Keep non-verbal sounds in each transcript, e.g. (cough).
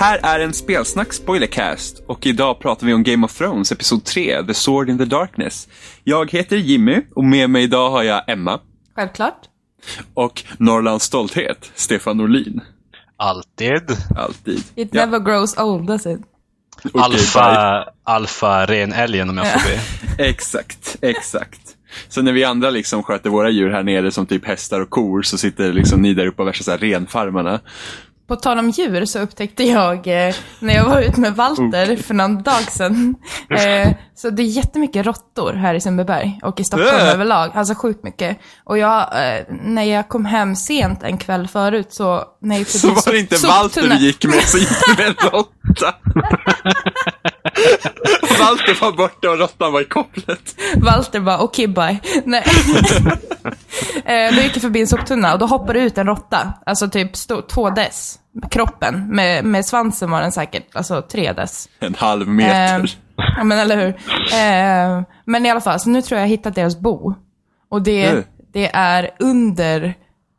Här är en spelsnack spoilercast och idag pratar vi om Game of Thrones episod 3, The Sword in the Darkness. Jag heter Jimmy och med mig idag har jag Emma Självklart. och Norrlands stolthet, Stefan Norlin. Alltid. Alltid. It Ja, never grows old, does it? okej, bye. Alfa, alfa renälgen om jag får be. (laughs) Exakt, exakt. Så när vi andra liksom sköter våra djur här nere som typ hästar och kor så sitter liksom ni där uppe och värsta så här renfarmarna. På tal om djur så upptäckte jag eh, när jag var ute med Walter för någon dag sedan. Eh, så det är jättemycket råttor här i Sundbyberg och i Stockholm Äh. överlag. Alltså sjukt mycket. Och jag, eh, när jag kom hem sent en kväll förut så... Gick Så var det inte Walter du gick med, så gick du med en (laughs) råtta. (laughs) Walter var borta och råttan var i kopplet. Walter bara, okej bye. Nej. (laughs) eh, då gick jag förbi en soptunna och då hoppade ut en råtta. Alltså typ stå, två dess. Kroppen. Med, med svansen var den säkert, alltså tre dess. En halv meter. Eh, ja men eller hur. Eh, men i alla fall, så nu tror jag jag har hittat deras bo. Och det, Mm. det är under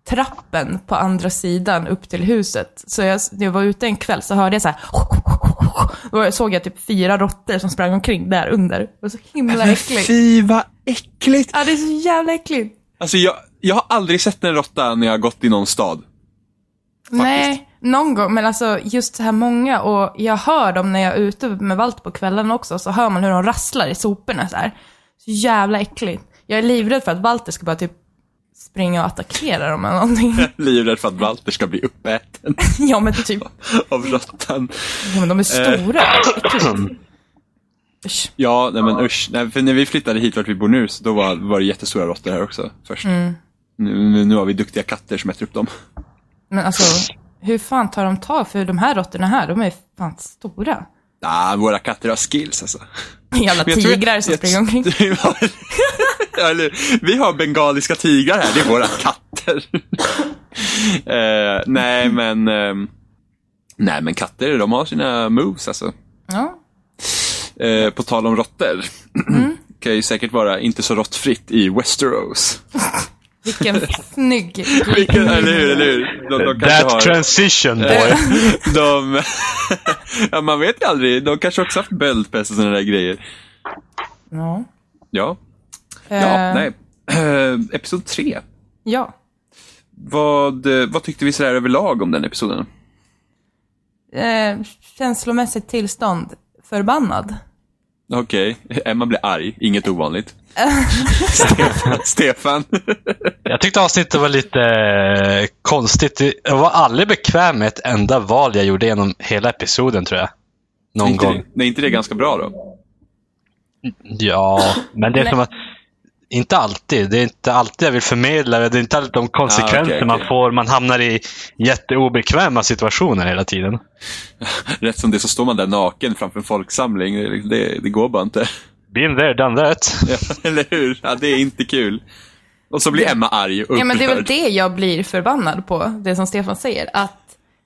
trappen på andra sidan upp till huset. Så jag, när jag var ute en kväll så hörde jag så här. Då såg jag typ fyra råttor som sprang omkring där under. Det var så himla äckligt. Fy vad äckligt. Ja, det är så jävla äckligt. Alltså jag, jag har aldrig sett en råtta när jag har gått i någon stad. Nej, någon gång, men alltså just så här många och jag hör dem när jag är ute med Valt på kvällen också, så hör man hur de rasslar i soporna så här. Så jävla äckligt. Jag är livrädd för att Walter ska bara typ springa och attackera dem eller någonting. (laughs) Livrädd för att Walter ska bli uppäten (laughs) ja men typ, (laughs) av råttan. ja, men de är stora. Äckligt. Usch. (clears throat) Ja, nej men usch. Nej, för när vi flyttade hit vart vi bor nu, så då var, var det jättestora råttor här också först. Nu, nu, nu har vi duktiga katter som äter upp dem. Men alltså, hur fan tar de tag? För de här råttorna här, de är fan stora. Ah, våra katter har skills alltså. Jävla tigrar som springer omkring. Eller, vi har bengaliska tigrar här, det är våra katter. (laughs) Eh, nej, men ehm, Nej, men katter, de har sina moves alltså. Ja. Eh, på tal om råttor. Mm. (clears throat) kan ju säkert vara inte så råttfritt i Westeros. (laughs) Vilken snygg Vilken, eller hur, eller hur? De, de That har... transition boy. Eh, (laughs) de... ja, man vet ju aldrig. De kanske också haft böldpest och sådana där grejer. Ja. Ja. Ja, Eh, nej. Eh, episod tre. Ja. Vad, eh, vad tyckte vi sådär överlag om den episoden? Eh, känslomässigt tillstånd, förbannad. Okej, Emma blir arg. Inget ovanligt. (laughs) Stefan. Stefan. Jag tyckte avsnittet var lite konstigt. Jag var aldrig bekväm med ett enda val jag gjorde genom hela episoden tror jag. Någon inte, gång. det- Nej, inte det ganska bra då? Ja, men det är som att inte alltid. Det är inte alltid jag vill förmedla. Det är inte alltid de konsekvenser Ah, okej, man okej. får. Man hamnar i jätteobekväma situationer hela tiden. (laughs) Rätt som det så står man där naken framför en folksamling. Det, det, det går bara inte. Been there, done that. (laughs) Ja, eller hur? Ja, det är inte kul. Och så blir Emma arg och Ja, men det är väl upprörd. det jag blir förbannad på, det som Stefan säger. Att,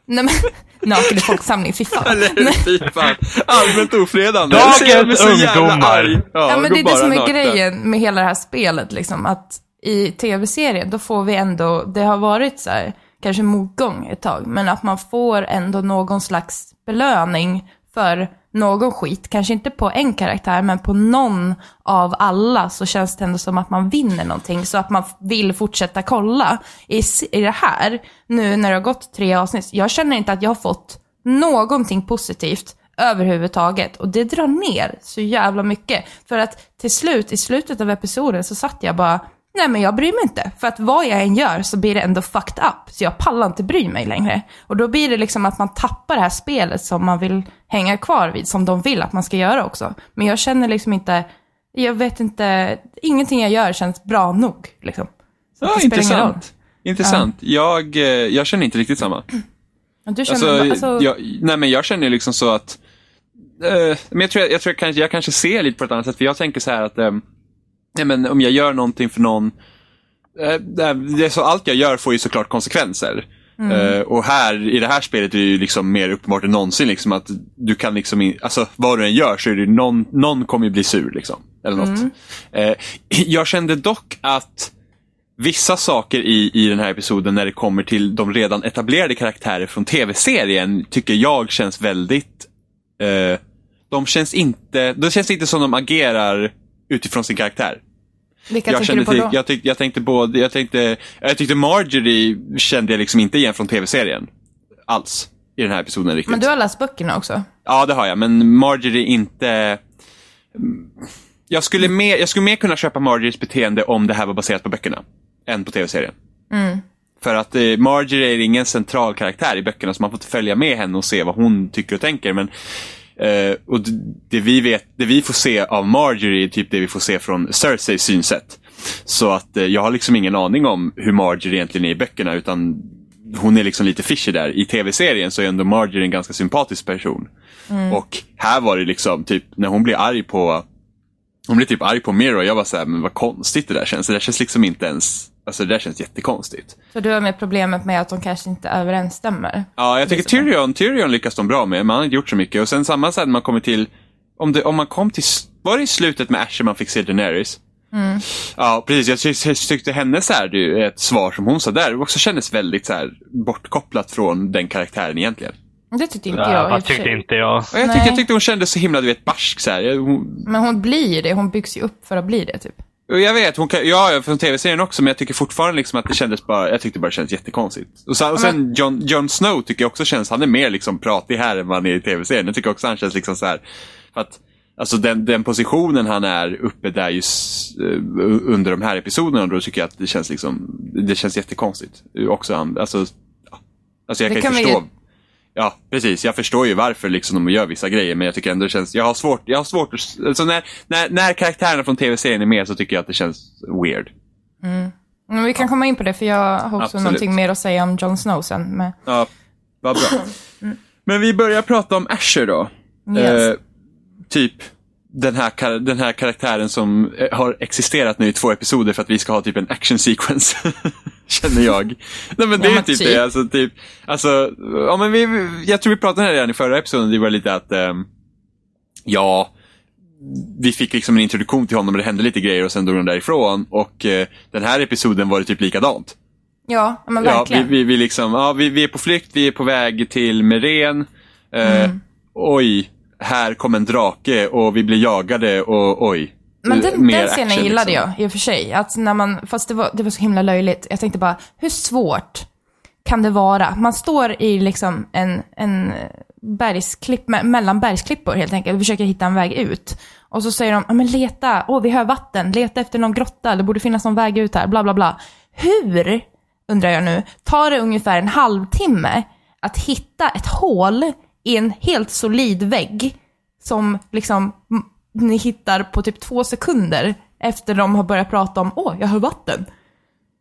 nej men, (laughs) naken i folksamling, fy fan. Eller hur? Fy fan. Allmänt ofredande. Dagens ungdomar. Ja, Ja, men det är det som är nakna. grejen med hela det här spelet, liksom. Att i tv-serien, då får vi ändå, det har varit så här, kanske motgång ett tag, men att man får ändå någon slags belöning för någon skit. Kanske inte på en karaktär, men på någon av alla så känns det ändå som att man vinner någonting, så att man vill fortsätta kolla. I, i det här, nu när det har gått tre avsnitt, jag känner inte att jag har fått någonting positivt överhuvudtaget. Och det drar ner så jävla mycket. För att till slut, i slutet av episoden så satt jag bara, nej men jag bryr mig inte. För att vad jag än gör så blir det ändå fucked up. Så jag pallar inte bry mig längre. Och då blir det liksom att man tappar det här spelet som man vill hänga kvar vid, som de vill att man ska göra också. Men jag känner liksom inte, jag vet inte, ingenting jag gör känns bra nog. Liksom. Så Ja, intressant. Intressant. Jag, eh, jag känner inte riktigt samma. Ja, Du känner, Alltså, alltså, jag, nej men jag känner liksom så att eh, men jag tror, jag, jag, tror jag, kanske, jag kanske ser lite på ett annat sätt, för jag tänker så här att eh, nej men om jag gör någonting för någon eh, det är så, allt jag gör får ju såklart konsekvenser. Eh, och här, i det här spelet är det ju liksom mer uppenbart än någonsin liksom att du kan liksom, in, alltså vad du än gör så är det någon, någon kommer bli sur liksom. Eller något. Eh, (clears throat) jag kände dock att vissa saker i, i den här episoden när det kommer till de redan etablerade karaktärer från tv-serien tycker jag känns väldigt... Eh, de känns inte, det känns inte som de agerar utifrån sin karaktär. Vilka jag, tänker du på då? jag, tyck, jag tänkte både, jag tänkte, jag tyckte Marjorie kände jag liksom inte igen från tv-serien. Alls. I den här episoden riktigt. Men du har läst böckerna också? Ja, det har jag, men Marjorie inte... Jag skulle, mer, jag skulle mer kunna köpa Marjories beteende om det här var baserat på böckerna, än på tv-serien. Mm. För att eh, Marjorie är ingen central karaktär i böckerna, så man får inte följa med henne och se vad hon tycker och tänker. Men, eh, och det vi, vet, det vi får se av Marjorie är typ det vi får se från Cerseis synsätt. Så att eh, jag har liksom ingen aning om hur Marjorie egentligen är i böckerna, utan hon är liksom lite fishy där. I tv-serien så är ändå Marjorie en ganska sympatisk person. Och här var det liksom, typ när hon blir arg på hon blir typ arg på Miro och jag var så här, men vad konstigt det där känns. Det där känns liksom inte ens, alltså det där känns jättekonstigt. Så du har med problemet med att de kanske inte överensstämmer? Ja, jag tycker Det så. Tyrion, Tyrion lyckas de bra med, man har inte gjort så mycket. Och sen samma sätt när man kommer till, om, det, om man kom till, var det i slutet med Asher man fick se Daenerys? Ja, precis. Jag ty- ty- tyckte hennes här, du, ett svar som hon sa där också kändes väldigt så här, bortkopplat från den karaktären egentligen. Det tyckte inte Ja, jag sig. tyckte inte jag. Och jag, tyckte, jag tyckte hon kändes så himla, du vet, barsk så här. Hon, Men hon blir det, hon byggs ju upp för att bli det typ. Jag vet, hon kan, ja, från tv-serien också, men jag tycker fortfarande liksom att det kändes bara, jag tyckte bara det kändes jättekonstigt. Och, så, och sen Jon, Jon Snow tycker jag också känns, han är mer liksom pratig här än vad han är i tv-serien. Jag tycker också han känns liksom så här, för att Alltså den, den positionen han är uppe där just eh, under de här episoderna, då tycker jag att det känns liksom, det känns jättekonstigt. Också han, alltså, alltså jag Det kan, kan vi förstå. ju- Ja, precis. Jag förstår ju varför liksom de gör vissa grejer, men jag tycker ändå det känns, jag har svårt, jag har svårt att, alltså när, när, när karaktärerna från tv-serien är med så tycker jag att det känns weird. Men vi kan komma in på det, för jag har också Absolut. någonting mer att säga om Jon Snow sen. Men, Ja, vad bra. Men vi börjar prata om Asher då. Yes. Eh, typ den här, den här karaktären som eh, har existerat nu i två episoder för att vi ska ha typ en action sequence. (laughs) Känner jag. Nej men det Ja, är typ typ. det. Alltså, typ, alltså, ja, men vi, jag tror vi pratade om det redan i förra episoden. Det var lite att, ehm, ja, vi fick liksom en introduktion till honom och det hände lite grejer och sen drog de därifrån. Och eh, den här episoden var det typ likadant. ja, men Ja, vi, verkligen. vi, vi, liksom, ja, vi, vi är på flykt, vi är på väg till Meren. Eh, Mm. Oj, här kom en drake och vi blir jagade och oj. Men den, den scenen action, gillade liksom. jag i och för sig. Att när man, fast det var, det var så himla löjligt. Jag tänkte bara, hur svårt kan det vara? Man står i liksom en, en bergsklipp, me- mellan bergsklippor helt enkelt och försöker hitta en väg ut. Och så säger de, ja men leta, åh vi hör vatten, leta efter någon grotta, det borde finnas någon väg ut här, bla bla bla. Hur, undrar jag nu, tar det ungefär en halvtimme att hitta ett hål i en helt solid vägg som liksom ni hittar på typ två sekunder efter de har börjat prata om åh, jag hör vatten.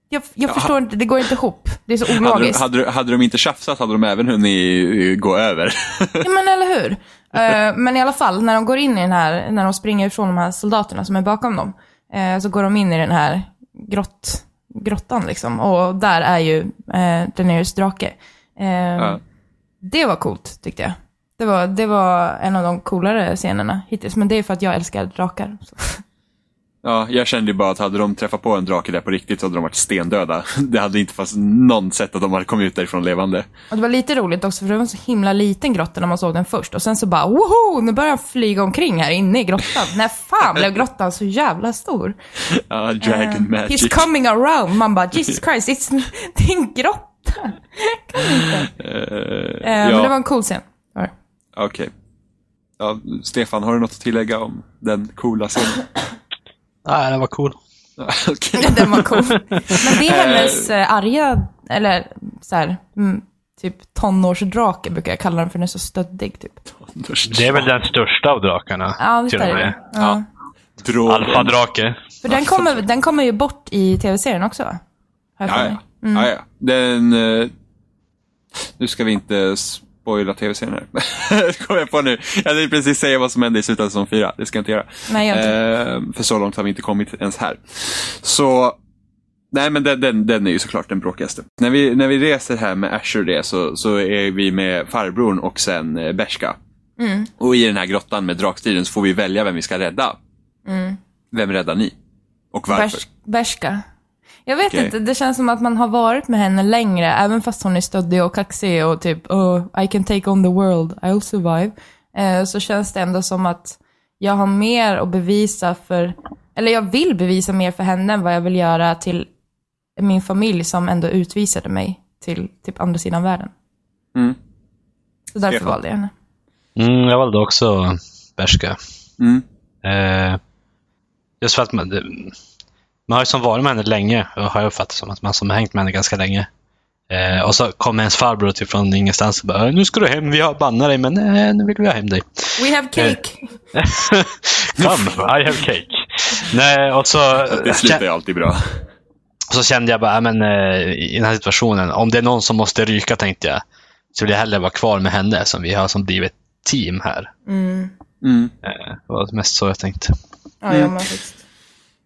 Jag, jag förstår inte, det går inte ihop. Det är så Hade, ologiskt. hade, de- hade de inte tjafsat hade de även hunnit eh, gå över. Ja, men eller hur? (laughs) Eh, men i alla fall, när de går in i den här, när de springer ifrån de här soldaterna som är bakom dem, eh, så går de in i den här grott, grottan liksom. Och där är ju uh, Daenerys drake. Eh, Ja. Det var coolt, tyckte jag. Det var, det var en av de coolare scenerna hittills, men det är för att jag älskar drakar. Så. (laughs) Ja, jag kände ju bara att hade de träffat på en drake där på riktigt så hade de varit stendöda. (laughs) Det hade inte fast någon sätt att de hade kommit ut därifrån levande. Och det var lite roligt också, för det var en så himla liten grotta när man såg den först. Och sen så bara, woho, nu börjar han flyga omkring här inne i grottan. När fan blev grottan så jävla stor? (laughs) Ja, dragon magic. He's coming around. Man bara, Jesus Christ, it's, det är en grotta. Kan inte. Eh, Eh, Men det var ja, en cool scen. Okej. Ja, Stefan, har du något att tillägga om den coola scenen? Nej, det var cool. (laughs) Ja, Okej. Den var cool. Men det är hennes eh, arga, eller så här, mm, typ tonårsdrake brukar jag kalla den för den är så stöddig typ. Det är väl den största av drakarna. Ja, visst till är och det med. det. Ja. Drogon. Alfadrake. För den kommer, den kommer ju bort i tv-serien också va? För Ja, mig. ja. ja. Den... eh, nu ska vi inte spoila tv-serien här. (laughs) kommer jag på nu. Jag vill precis säga vad som hände i slutet av säsong 4. Det ska jag inte göra. Nej, jag inte. Eh, för så långt har vi inte kommit ens här. Så... Nej, men den, den, den är ju såklart den bråkigaste. När vi, när vi reser här med Asher och det så, så är vi med farbrorn och sen eh, Bershka. Mm. Och i den här grottan med drakstriden så får vi välja vem vi ska rädda. Mm. Vem räddar ni? Och varför? Berska. Jag vet Okej. inte, det känns som att man har varit med henne längre, även fast hon är stöddig och kaxig och typ oh, I can take on the world, I'll survive. Eh, så känns det ändå som att jag har mer att bevisa för, eller jag vill bevisa mer för henne än vad jag vill göra till min familj som ändå utvisade mig till typ andra sidan världen. Mm. Så därför Stefan. valde jag henne. Mm, jag valde också Berska. Mm. Eh, just för att man, det, man har ju som varit med henne länge och har jag uppfattat som att man som har hängt med henne ganska länge. Eh, och så kommer ens farbror till från ingenstans och bara nu ska du hem, vi har bannat dig men nej, nu vill vi ha hem dig. We have cake! (laughs) Come, I have cake. Nej, och så, Det slutar ju alltid bra. så kände jag bara, men, eh, i den här situationen, om det är någon som måste ryka tänkte jag, så vill jag hellre vara kvar med henne som vi har som blivit team här. Mm. Mm. Eh, det var mest så jag tänkte. Ja, jag med faktiskt.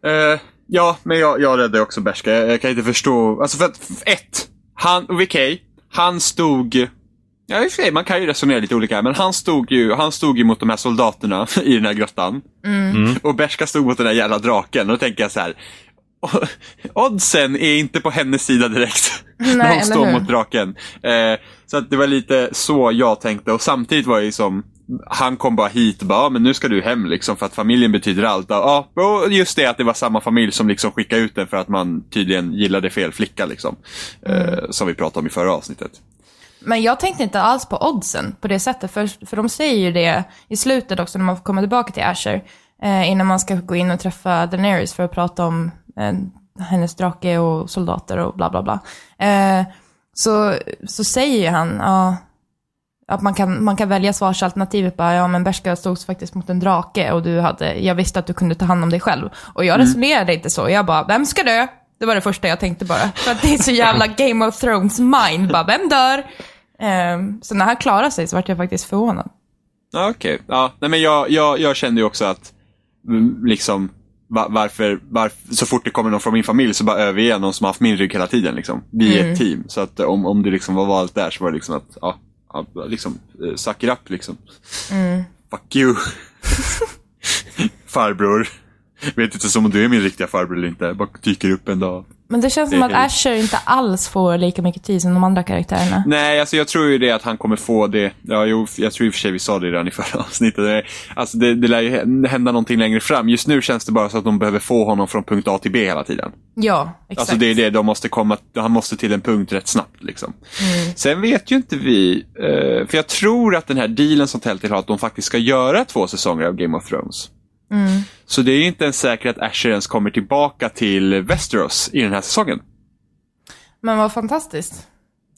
Eh, ja, men jag, jag räddade också Berska. Jag, jag kan inte förstå. Alltså för att, f- ett. Han, okej, han stod... Ja, i och för sig, man kan ju resonera lite olika, men han stod ju, han stod ju mot de här soldaterna (laughs) i den här grottan. Och Berska stod mot den där jävla draken. Och då tänker jag så här. Oddsen är inte på hennes sida direkt. när hon (laughs) står mot draken. Eh, så att det var lite så jag tänkte. Och samtidigt var det ju som, han kom bara hit och bara, "Ja, men nu ska du hem liksom för att familjen betyder allt. Ja, och just det att det var samma familj som liksom skickade ut den för att man tydligen gillade fel flicka liksom. Eh, som vi pratade om i förra avsnittet. Men jag tänkte inte alls på oddsen på det sättet, för, för de säger ju det i slutet också när man får komma tillbaka till Asher, eh, innan man ska gå in och träffa Daenerys för att prata om eh, hennes drake och soldater och bla bla bla. Eh, så, så säger ju han, ja, att man kan, man kan välja svarsalternativet bara, ja men Berska stod faktiskt mot en drake och du hade, jag visste att du kunde ta hand om dig själv. Och jag resonerade inte så, jag bara, vem ska dö? Det var det första jag tänkte bara. För att det är så jävla (laughs) Game of Thrones mind, bara, vem dör? Ehm, så när han klarade sig så vart jag faktiskt förvånad. Ja, Okej, ja, nej men jag, jag, jag kände ju också att mm, liksom varför, varför, så fort det kommer någon från min familj så bara överger jag någon som har haft min rygg hela tiden. Liksom. Vi är ett team. Så att eh, om, om det liksom var valt där så var det liksom att, ja, ja liksom, eh, suck it up liksom. Fuck you. (laughs) farbror. Vet inte som om du är min riktiga farbror eller inte. Bara dyker upp en dag. Men det känns som att Asher inte alls får lika mycket tid som de andra karaktärerna. Nej, alltså jag tror ju det att han kommer få det. Ja, jo, jag tror i och för sig vi sa det redan i förra (laughs) avsnittet. Det, alltså det, det lär ju hända någonting längre fram. Just nu känns det bara så att de behöver få honom från punkt A till B hela tiden. Ja, exakt. Alltså det är det, de måste komma, han måste till en punkt rätt snabbt. Liksom. Sen vet ju inte vi, eh, för jag tror att den här dealen som Telltale har, att de faktiskt ska göra två säsonger av Game of Thrones. Så det är inte ens säkert att Asher ens kommer tillbaka till Westeros i den här säsongen. Men vad fantastiskt.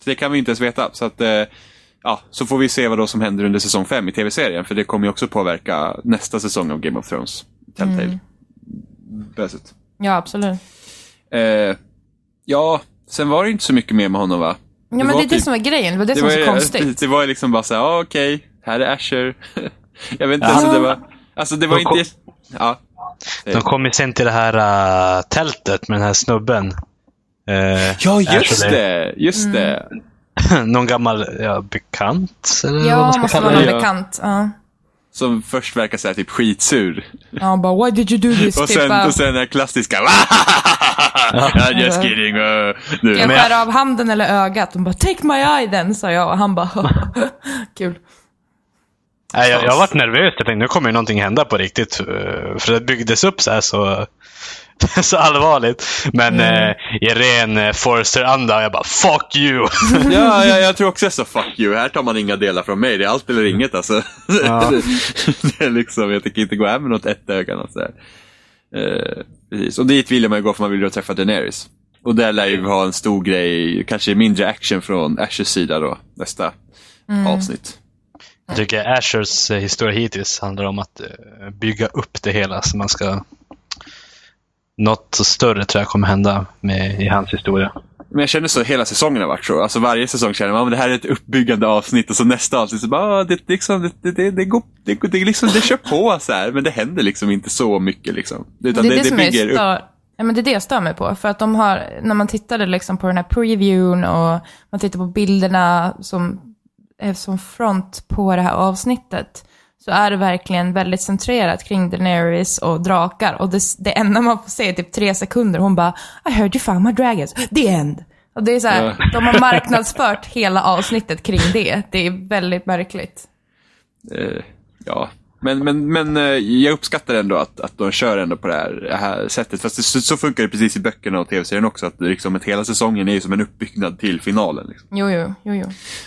Så det kan vi inte ens veta. Så att, eh, ja, så får vi se vad då som händer under säsong 5 i tv-serien. För det kommer ju också påverka nästa säsong av Game of Thrones. Telltale. Bäst. Ja, absolut. Eh, ja, sen var det inte så mycket mer med honom va? Ja, men var det är det typ- som är grejen. Det var det, som var var så konstigt. (laughs) Det var ju liksom bara såhär, ja okej, här är Asher. (laughs) jag vet inte, Ja. alltså det var, alltså det var De kom- inte, ja. De kom ju sen till det här äh, tältet med den här snubben. Eh, Ja, just Ashley. det, just det. (laughs) Någon gammal ja, bekant? Eller vad man Ja, ska måste vara någon Ja. bekant. Ja. Som först verkar såhär typ skitsur. Ja, bara why did you do this? Och typ, sen, bara, och sen den här klassiska, ja, (laughs) just kidding. Uh, nu. Ska jag skära av handen eller ögat? De bara take my eye then, sa jag. Och han bara (laughs) kul. Nej, jag, jag har varit nervös. Jag tänkte nu kommer ju någonting hända på riktigt. eh, För det byggdes upp så här så, (laughs) så allvarligt. Men eh, i ren eh, Forrester-anda jag bara fuck you. (laughs) Ja, ja, (laughs) jag tror också så fuck you. Här tar man inga delar från mig. Det är allt eller inget alltså. Ja. det är liksom, jag tänker inte gå hem med något ett öga. Något sådär. Eh, precis. Och dit vill man ju gå för man vill ju träffa Daenerys. Och där lär ju vi ha en stor grej, kanske mindre action från Ashers sida då, nästa avsnitt. Jag tycker Ashers eh, historia hittills handlar om att eh, bygga upp det hela. Så man ska... Något större tror jag kommer hända med, i hans historia. Men jag känner så hela säsongen har varit så. Alltså varje säsong känner man att det här är ett uppbyggande avsnitt och så nästa avsnitt så bara, ah, det, liksom, det, det, det, går, det, går- det, liksom, det kör på så här. Men det händer liksom inte så mycket liksom. Utan det är det, det, det, som bygger upp. Ja, men det är det jag stör mig på. För att de har, när man tittade liksom på den här previewn och man tittar på bilderna som som front på det här avsnittet, så är det verkligen väldigt centrerat kring Daenerys och drakar. Och det, det enda man får se är typ tre sekunder. Hon bara I heard you found my dragons. The end. Och det är så här, Ja. de har marknadsfört hela avsnittet kring det. Det är väldigt märkligt. Eh, ja, men, men, men eh, jag uppskattar ändå att, att de kör ändå på det här, det här sättet. Fast det, så, så funkar det precis i böckerna och tv-serien också. Att liksom, att hela säsongen är som en uppbyggnad till finalen. Liksom. Jo, jo, jo, jo.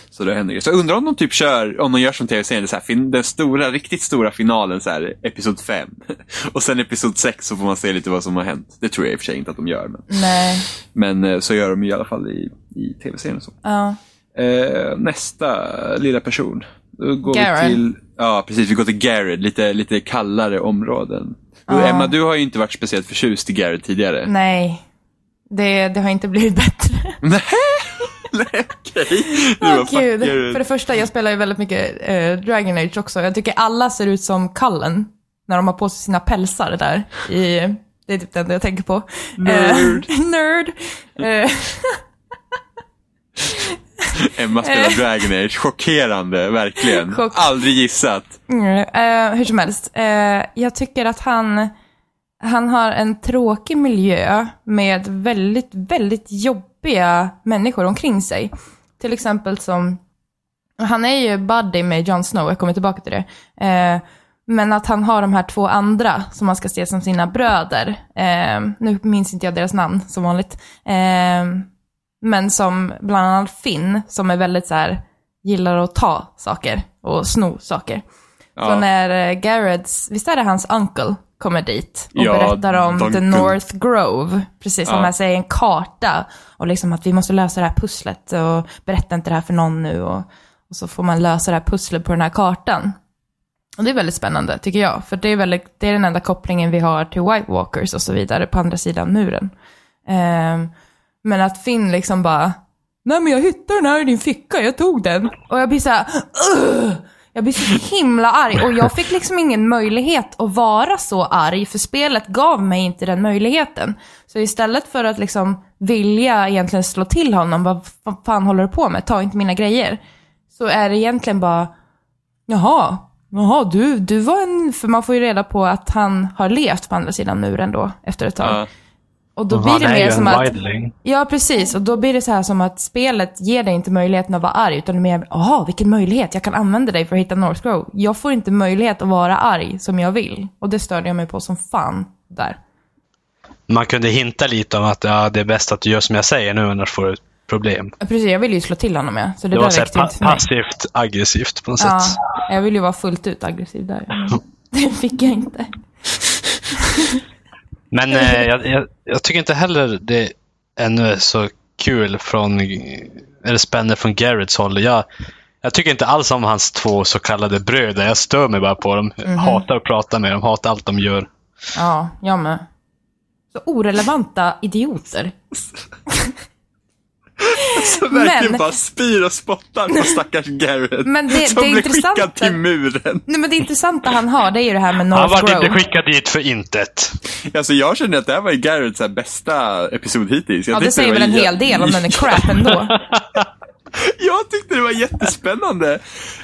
Så det händer. Så jag undrar om de typ kör, om de gör som tv-serien, så här, fin- den stora, riktigt stora finalen, så här, episod 5. (laughs) och sen episod 6 så får man se lite vad som har hänt. Det tror jag i och för sig inte att de gör. Men, Nej. men eh, så gör de i alla fall i, i tv-serien. Så. Ja. Eh, nästa lilla person. Då går Garrett. vi till, ja precis, vi går till Garrett, lite, lite kallare områden. Ja. Emma, du har ju inte varit speciellt förtjust i Garrett tidigare. Nej. Det, det har inte blivit bättre. (laughs) Nej, okej. Du gud. Garrett. För det första, jag spelar ju väldigt mycket eh, Dragon Age också. Jag tycker alla ser ut som Cullen. När de har på sig sina pälsar där. I, det är typ det enda jag tänker på. (laughs) Nerd. Eh, nerd. (laughs) Eh, (laughs) Emma spelar Dragon Age, chockerande, verkligen. Eh. Chock. Aldrig gissat. mm, eh, hur som helst. Eh, jag tycker att han, han har en tråkig miljö med väldigt, väldigt jobbiga människor omkring sig. Till exempel som, han är ju buddy med Jon Snow, jag kommer tillbaka till det. Eh, men att han har de här två andra som man ska se som sina bröder. Eh, nu minns inte jag deras namn som vanligt. Eh, men som bland annat Finn, som är väldigt så här, gillar att ta saker och sno saker. Så Ja. när eh, Garrets, visst är det hans uncle, kommer dit och Ja, berättar om The Duncan. North Grove, precis som Ja. med sig en karta och liksom att vi måste lösa det här pusslet och berätta inte det här för någon nu och, och så får man lösa det här pusslet på den här kartan. Och det är väldigt spännande, tycker jag. För det är, väldigt, det är den enda kopplingen vi har till White Walkers och så vidare på andra sidan muren. Ehm, men att Finn liksom bara, nej men jag hittade den här i din ficka, jag tog den. Och jag blir såhär, "Ugh!" Jag blir så himla arg och jag fick liksom ingen möjlighet att vara så arg för spelet gav mig inte den möjligheten. Så istället för att liksom vilja egentligen slå till honom, vad vad fan håller du på med? Ta inte mina grejer. Så är det egentligen bara, jaha, jaha du, du var en, för man får ju reda på att han har levt på andra sidan muren då efter ett tag. Ja. Och då Han blir det mer som att... wildling. Ja, precis. Och då blir det så här som att spelet ger dig inte möjligheten att vara arg, utan det är mer, jaha, vilken möjlighet, jag kan använda dig för att hitta North Grove. Jag får inte möjlighet att vara arg som jag vill. Och det störde jag mig på som fan där. Man kunde hinta lite om att ja, det är bäst att du gör som jag säger nu, annars får du problem. Ja, Precis, jag vill ju slå till honom ja. Så det, Det var så pa passivt aggressivt på något Ja, sätt. jag vill ju vara fullt ut aggressiv där. (laughs) Det fick jag inte. (laughs) Men eh, jag, jag, jag tycker inte heller det ännu är så kul från, eller spännande från Garretts håll. Jag, jag tycker inte alls om hans två så kallade bröder. Jag stör mig bara på dem. Mhm. Hatar att prata med dem, hatar allt de gör. Ja, jag med. Så orelevanta idioter. (laughs) Så verkligen Men- bara spyr och spottar på stackars Garrett. Men det- som det blir skickad till muren. Nej men det intressanta han har, det är ju det här med North Han var Grove. inte skickad dit för intet. Alltså jag känner att det här var Garretts här bästa episod hittills. Jag Ja, det säger var väl en jä- hel del om den är crap ändå. (laughs) Jag tyckte det var jättespännande.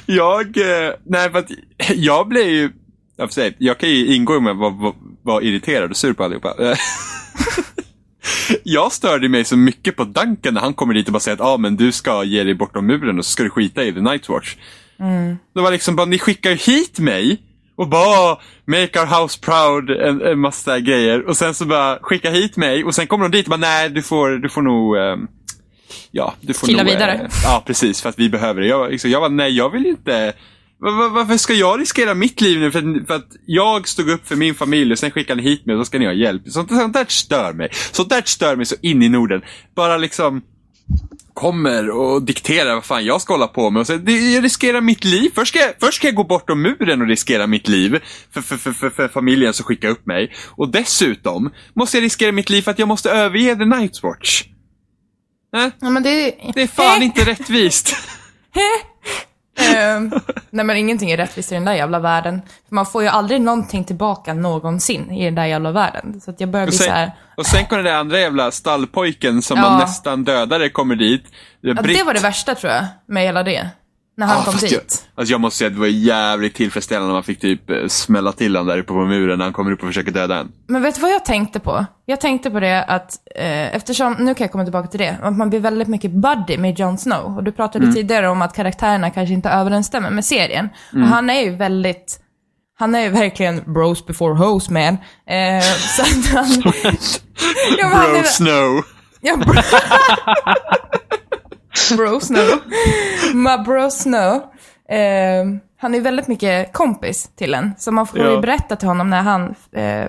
Jag, eh, nej för att jag blev ju, jag säga, jag kan ju ingå med att vara irriterad och sur på allihopa. (laughs) Jag störde mig så mycket på Duncan när han kommer dit och bara säger att ah, men du ska ge dig bortom muren och så ska du skita i The Night Watch. Det var liksom bara, ni skickar hit mig och bara make our house proud, en, en massa grejer. Och sen så bara skicka hit mig och sen kommer de dit och bara nej, du får, du får nog ehm, Ja, du får Kila nog, vidare. eh, ja, precis, för att vi behöver det. Jag, liksom, jag var nej, jag vill inte Varför ska jag riskera mitt liv nu för att, för att jag stod upp för min familj och sen skickade ni hit mig och då ska ni ha hjälp. Sånt, sånt där stör mig. Sånt där stör mig så in i Norden. Bara liksom kommer och dikterar vad fan jag ska hålla på med. Och så, jag riskerar mitt liv. Först ska, jag, först ska jag gå bortom muren och riskera mitt liv för, för, för, för, för familjen som skickar upp mig. Och dessutom måste jag riskera mitt liv för att jag måste överge The Night Watch. Äh, Ja, men det... det är fan inte rättvist. Ehm, nej men ingenting är rättvist i den där jävla världen. Man får ju aldrig någonting tillbaka någonsin i den där jävla världen. Så att jag börjar Och bli så sen, här. och sen kommer den där andra jävla stallpojken som Ja. var nästan dödade kommer dit. Ja, det var det värsta tror jag, med hela det. När han Ah, kom dit. Jag, alltså jag måste säga att det var jävligt tillfredsställande när man fick typ eh, smälla till honom där uppe på muren när han kommer upp och försöker döda en. Men vet du vad jag tänkte på? Jag tänkte på det att, eh, eftersom, nu kan jag komma tillbaka till det, att man blir väldigt mycket buddy med Jon Snow. Och du pratade Mm. tidigare om att karaktärerna kanske inte överensstämmer med serien. Mm. Och han är ju väldigt, han är ju verkligen bros before hoes man. Eh, (laughs) så att han... (laughs) ja, men han Bro är, Snow. ja, bro, (laughs) bro Snow. (laughs) My bro Snow. Eh, han är väldigt mycket kompis till en. Så man får Ja. ju berätta till honom när han, eh, eh,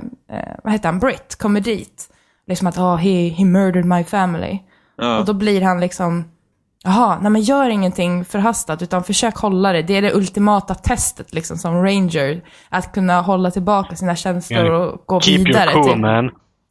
vad heter han, Britt, kommer dit. Liksom att, oh, he, he murdered my family. Ja. Och då blir han liksom, jaha, nej men gör ingenting förhastat, utan försök hålla det. Det är det ultimata testet liksom som ranger. Att kunna hålla tillbaka sina känslor och gå Keep vidare. your cool till- man.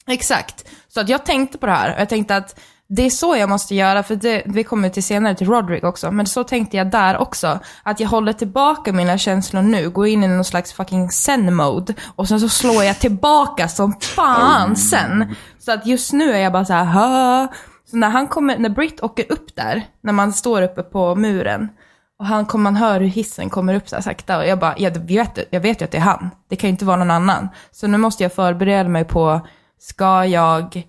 Exakt. Så att jag tänkte på det här. och Jag tänkte att det är så jag måste göra, för det, vi kommer till senare till Roderick också, men så tänkte jag där också. Att jag håller tillbaka mina känslor nu, går in i någon slags fucking zen-mode och sen så slår jag tillbaka som fan sen. Så att just nu är jag bara så här, ha. Så när han kommer, när Britt åker upp där, när man står uppe på muren, och han kommer, man hör hur hissen kommer upp så här sakta och jag bara, jag vet, jag vet ju att det är han. Det kan ju inte vara någon annan. Så nu måste jag förbereda mig på, ska jag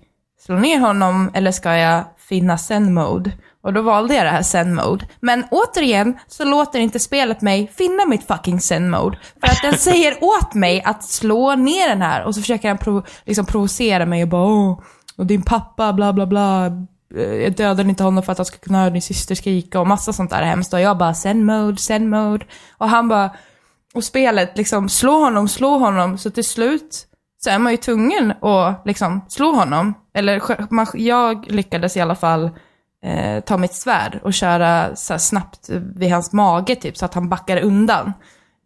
slå ner honom eller ska jag finna zen-mode? Och då valde jag det här zen-mode. Men återigen så låter inte spelet mig finna mitt fucking zen-mode. För att den säger (laughs) åt mig att slå ner den här och så försöker den prov liksom provocera mig och bara Åh, och din pappa bla bla bla. Jag dödade inte honom för att han skulle kunna höra din syster skrika och massa sånt där hemskt. Och jag bara zen-mode, zen-mode. Och han bara, och spelet liksom, slå honom, slå honom. Så till slut så är man ju tvungen att liksom slå honom. Eller jag lyckades i alla fall eh, ta mitt svärd och köra så snabbt vid hans mage typ, så att han backar undan.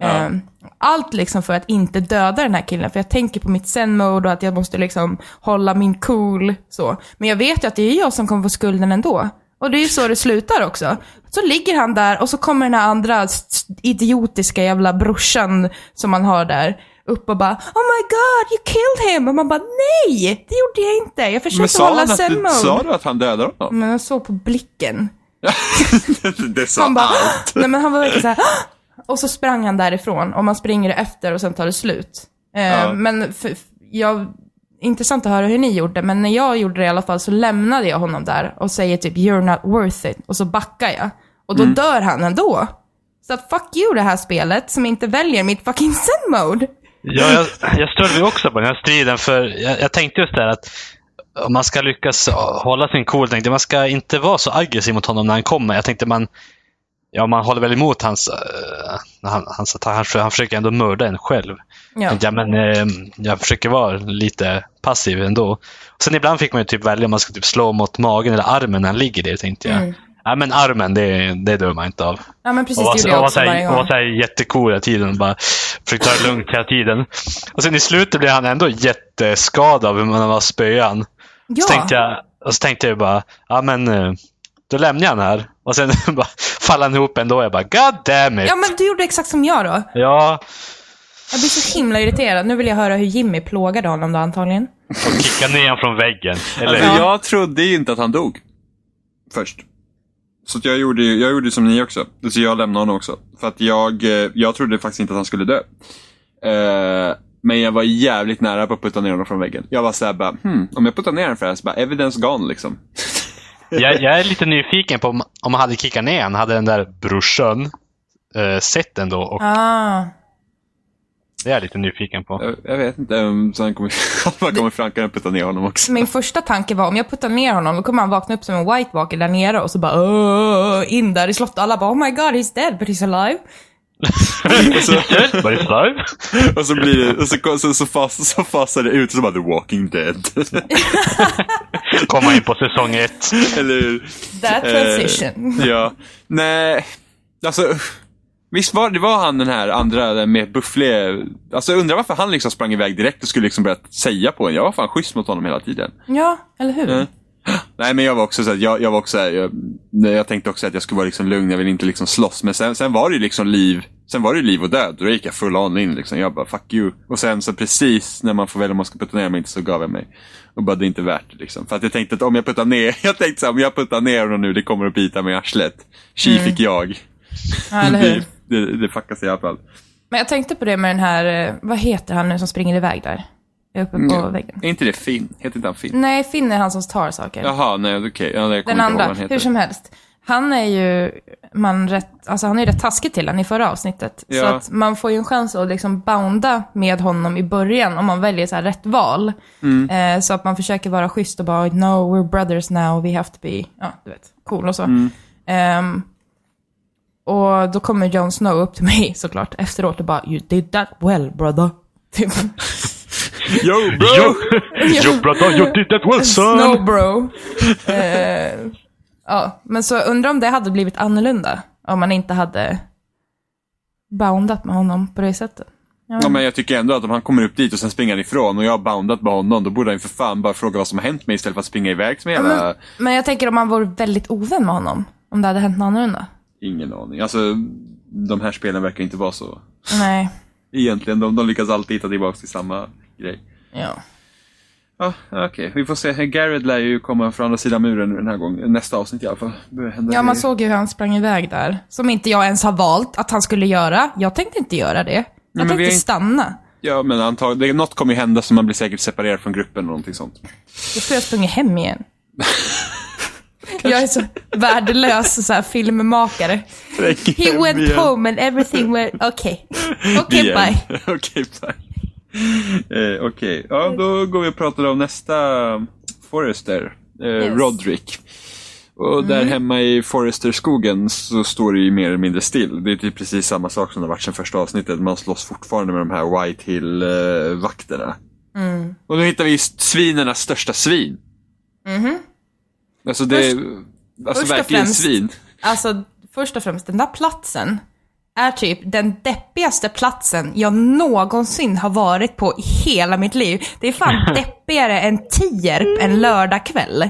Eh, allt liksom för att inte döda den här killen, för jag tänker på mitt zen-mode och att jag måste liksom hålla min cool så. Men jag vet ju att det är jag som kommer få skulden ändå. Och det är ju så det slutar också. Så ligger han där och så kommer den här andra idiotiska jävla brorsan som man har där upp och bara Oh my god, you killed him! Och man bara nej, det gjorde jag inte. Jag försökte hålla du, zen-mode. sa du att han dödade honom? Men jag såg på blicken. (laughs) det sa Han bara, allt. (laughs) nej men han var verkligen såhär, och så sprang han därifrån och man springer efter och sen tar det slut. Eh, Ja. Men för, jag, intressant att höra hur ni gjorde, men när jag gjorde det i alla fall så lämnade jag honom där och säger typ “you're not worth it” och så backar jag. Och då Mm. dör han ändå. Så att fuck you det här spelet som inte väljer mitt fucking zen-mode. Ja, jag, jag störde mig också på den här striden, för jag, jag tänkte just det här att om man ska lyckas hålla sin cool, tänkte man ska inte vara så aggressiv mot honom när han kommer. Jag tänkte man, ja, man håller väl emot hans, uh, han, hans. Han, han försöker ändå mörda en själv. Ja. Ja. men, eh, jag försöker vara lite passiv ändå. Sen ibland fick man ju typ välja om man ska typ slå mot magen eller armen när han ligger där, tänkte jag. Mm. Ja, men armen, det, det dör man inte av. Ja men precis, Och var, det gjorde jag var, också så varje här, och var gång. så här jättecool hela tiden. Bara försökte ta det lugnt hela tiden. Och sen i slutet blev han ändå jätteskadad av hur man var spöan. Ja. Så tänkte jag, och så tänkte jag bara, ja men eh, då lämnar jag han här. Och sen (laughs) bara faller han ihop ändå. Jag bara, god damn it. Ja men du gjorde exakt som jag då. Ja, Jag blir så himla irriterad. Nu vill jag höra hur Jimmy plågade honom då antagligen. och kicka ner honom från väggen. Eller, Alltså, jag trodde ju inte att han dog. Först. Så att jag gjorde jag gjorde som ni också. Så jag lämnade honom också. För att jag, eh, jag trodde faktiskt inte att han skulle dö. Eh, men jag var jävligt nära på att putta ner honom från väggen. Jag var såhär bara, hmm, om jag puttar ner honom för det här så bara, evidence gone liksom. (laughs) jag, jag är lite nyfiken på om, om man hade kickat ner han hade den där brorsan eh, sett ändå. Och Ah. Det är jag lite nyfiken på. Jag, jag vet inte om så han kommer, (laughs) om han kommer fram kan jag putta ner honom också. Min första tanke var om jag puttar ner honom, då kommer han vakna upp som en white walker där nere och så bara "Åh", in där i slottet. Alla bara oh my god he's dead but he's alive. och, så, (laughs) och så blir det, och så, så, så, fas, så fasar det ut och så bara The Walking Dead. (laughs) Komma in på säsong ett. Eller? That transition. Eh, ja. Nej, alltså. Visst var det var han den här andra den med buffliga. Alltså jag undrar varför han liksom sprang iväg direkt och skulle liksom börja säga på en. Jag var fan schysst mot honom hela tiden. Ja, eller hur? Mm. Nej men jag var också så att jag, jag var också jag, jag tänkte också att jag skulle vara liksom lugn, jag vill inte liksom slåss. Men sen, sen var det ju liksom liv, sen var det ju liv och död. Då gick jag full on in liksom. Jag bara fuck you. Och sen så precis när man får välja om man ska putta ner mig inte så gav jag mig. Och bara det är inte värt det liksom. För att jag tänkte att om jag puttar ner, (laughs) jag tänkte så här, om jag puttar ner honom nu, det kommer att bita mig i arslet. Tji fick jag. Ja, eller (laughs) hur? Det, det, fuckas i alla fall. Men jag tänkte på det med den här, eh, vad heter han nu som springer iväg där? Uppe på Mm. väggen. Är inte det Finn? Heter inte han Finn? Nej, Finn är han som tar saker. Jaha, nej okej. Ja, jag kommer Den andra, hur som helst. Han är ju, man rätt, alltså han är ju rätt taskig till han i förra avsnittet. Så Ja. att man får ju en chans att liksom bounda med honom i början om man väljer så rätt val. Mm. Eh, så att man försöker vara schysst och bara, no, we're brothers now, we have to be, ja, du vet, cool och så. Mm. Ehm, och då kommer Jon Snow upp till mig (laughs) såklart efteråt och bara, you did that well brother. (laughs) Typ. Yo bro! Jo, jo (laughs) brother, you did that well son! Snow bro. Eh, ja, men så undrar om det hade blivit annorlunda om man inte hade boundat med honom på det sättet. Ja, Ja, men jag tycker ändå att om han kommer upp dit och sen springer han ifrån och jag har boundat med honom, då borde han ju för fan bara fråga vad som har hänt mig istället för att springa iväg som en jävla... men, men jag tänker om man vore väldigt ovän med honom, om det hade hänt något annorlunda. Ingen aning. Alltså, de här spelen verkar inte vara så. Nej, Egentligen, de, de lyckas alltid hitta tillbaka till samma grej. ja. Ja, okej. Vi får se. Garrett lär ju komma från andra sidan muren den här gången. Nästa avsnitt i alla fall. Ja, man såg ju hur han sprang iväg där. Som inte jag ens har valt att han skulle göra. Jag tänkte inte göra det. Jag men tänkte inte- stanna. Ja, men antagligen. Något kommer ju hända så man blir säkert separerad från gruppen eller någonting sånt. Då skulle jag sprungit hem igen. (laughs) jag är så värdelös så här, filmmakare. He went home and everything went... Okej. Okej, The end. bye. (laughs) Okej, bye. Eh, Okej, ja då går vi och pratar om nästa Forrester, eh, Yes. Mm. Roderick. Och där hemma i Forrester-skogen så står det ju mer eller mindre still. Det är typ precis samma sak som det varit sedan första avsnittet. Man slåss fortfarande med de här White Hill-vakterna. Mm. Och nu hittar vi svinernas största svin. Alltså det är alltså först verkligen främst- svin. Alltså, först och främst, den där platsen är typ den deppigaste platsen jag någonsin har varit på i hela mitt liv. Det är fan (laughs) deppigare än Tierp en lördagkväll.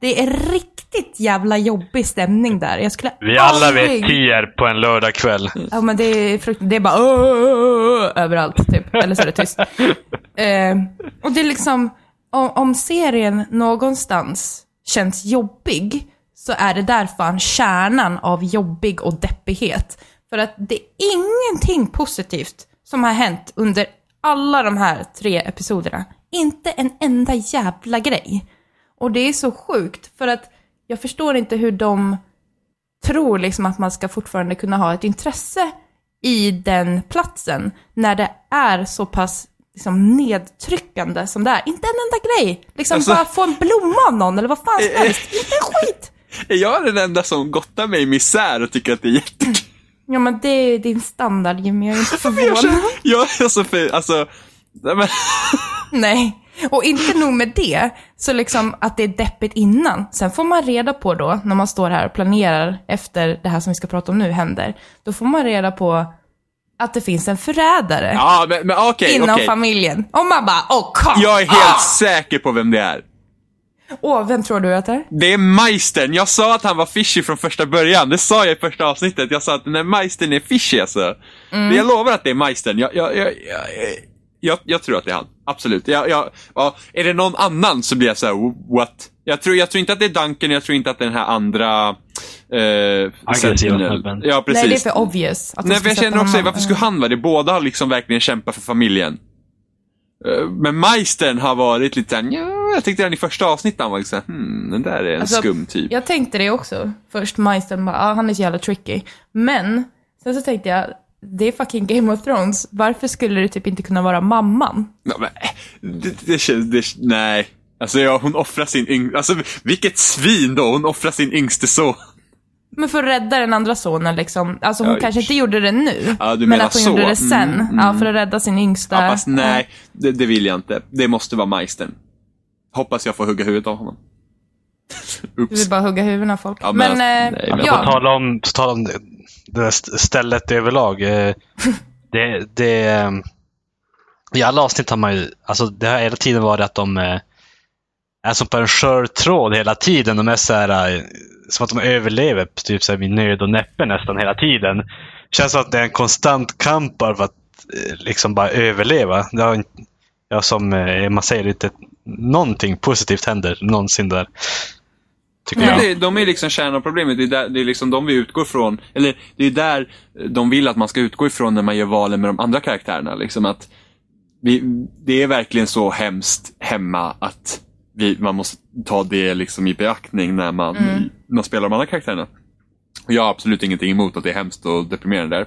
Det är riktigt jävla jobbig stämning där. Jag skulle Vi alla aldrig... vet tier på en lördagkväll. Ja men det är fruktansvärt. Det är bara "Åh!" överallt typ. Eller så är det tyst. (laughs) Eh, och det är liksom, om, om serien någonstans känns jobbig, så är det där fan kärnan av jobbig och deppighet. För att det är ingenting positivt som har hänt under alla de här tre episoderna. Inte en enda jävla grej. Och det är så sjukt, för att jag förstår inte hur de tror liksom att man ska fortfarande kunna ha ett intresse i den platsen när det är så pass liksom, nedtryckande som det är. Inte en enda grej. Liksom Alltså- bara få en blomma av någon eller vad fan som Eh, eh. helst. Inte en skit. (laughs) Är jag den enda som gottar mig i misär och tycker att det är jättekul? Ja men det är din standard Jimmy, jag är inte (laughs) förvånad. Jag är så för, alltså, nej men, (laughs) Nej. Och inte nog med det, så liksom att det är deppigt innan. Sen får man reda på då, när man står här och planerar efter det här som vi ska prata om nu händer, då får man reda på att det finns en förrädare ja men, men okej, inom okej. familjen. Och man bara, åh come Jag är helt on! säker på vem det är. Åh, vem tror du att det är? Det är Meistern. Jag sa att han var fishy från första början. Det sa jag i första avsnittet. Jag sa att den här Meistern är fishy alltså. Mm. Jag lovar att det är Meistern. Jag, jag, jag, jag, jag, tror att det är han. Absolut. Jag, jag, ja, är det någon annan så blir jag så här: what? Jag tror, jag tror inte att det är Duncan, jag tror inte att den här andra... Eh, Aggressiva snubben. Ja, precis. Nej, det är för obvious. Att Nej, för jag känner också, varför skulle han vara det? Båda har liksom verkligen kämpat för familjen. Eh, Men Meistern har varit lite såhär, ja, jag tyckte redan i första avsnittet han var liksom, hmm, den där är en Alltså, skum typ. Jag tänkte det också. Först Majsten bara, ah, han är så jävla tricky. Men, sen så tänkte jag, det är fucking Game of Thrones. Varför skulle det typ inte kunna vara mamman? Ja, men, det, det känns, det, nej. Alltså ja, hon offrar sin yng, alltså vilket svin då, hon offrar sin yngste son. Men för att rädda den andra sonen liksom. Alltså hon Ja, kanske inte gjorde det nu. Ja, du men menar att hon så. gjorde det sen. Mm, Ja, för att rädda sin yngsta. Ja, fast nej, det, det vill jag inte. Det måste vara Meistern. Hoppas jag får hugga huvudet av honom. (laughs) Du Oops. vill bara hugga huvuden av folk. Ja, men men, alltså, eh, nej, men- På ja. tal om, på tal om det, det där stället överlag. eh, (laughs) Det, det, eh, I alla avsnitt har man ju, alltså det har hela tiden varit att de eh, är som på en skör tråd hela tiden. De är så här, eh, som att de överlever typ så här, vid nöd och näppe nästan hela tiden. känns som att det är en konstant kamp för att eh, liksom bara överleva. Det har, inte- ja, som eh, man säger, inte någonting positivt händer någonsin där. tycker jag. Det, de är liksom kärnan av problemet. Det är, där, det är liksom de vi utgår från. Eller det är där de vill att man ska utgå ifrån när man gör valen med de andra karaktärerna. Liksom att vi, det är verkligen så hemskt hemma att man måste ta det liksom i beaktning när man, när man spelar de andra karaktärerna. Och jag har absolut ingenting emot att det är hemskt och deprimerande där.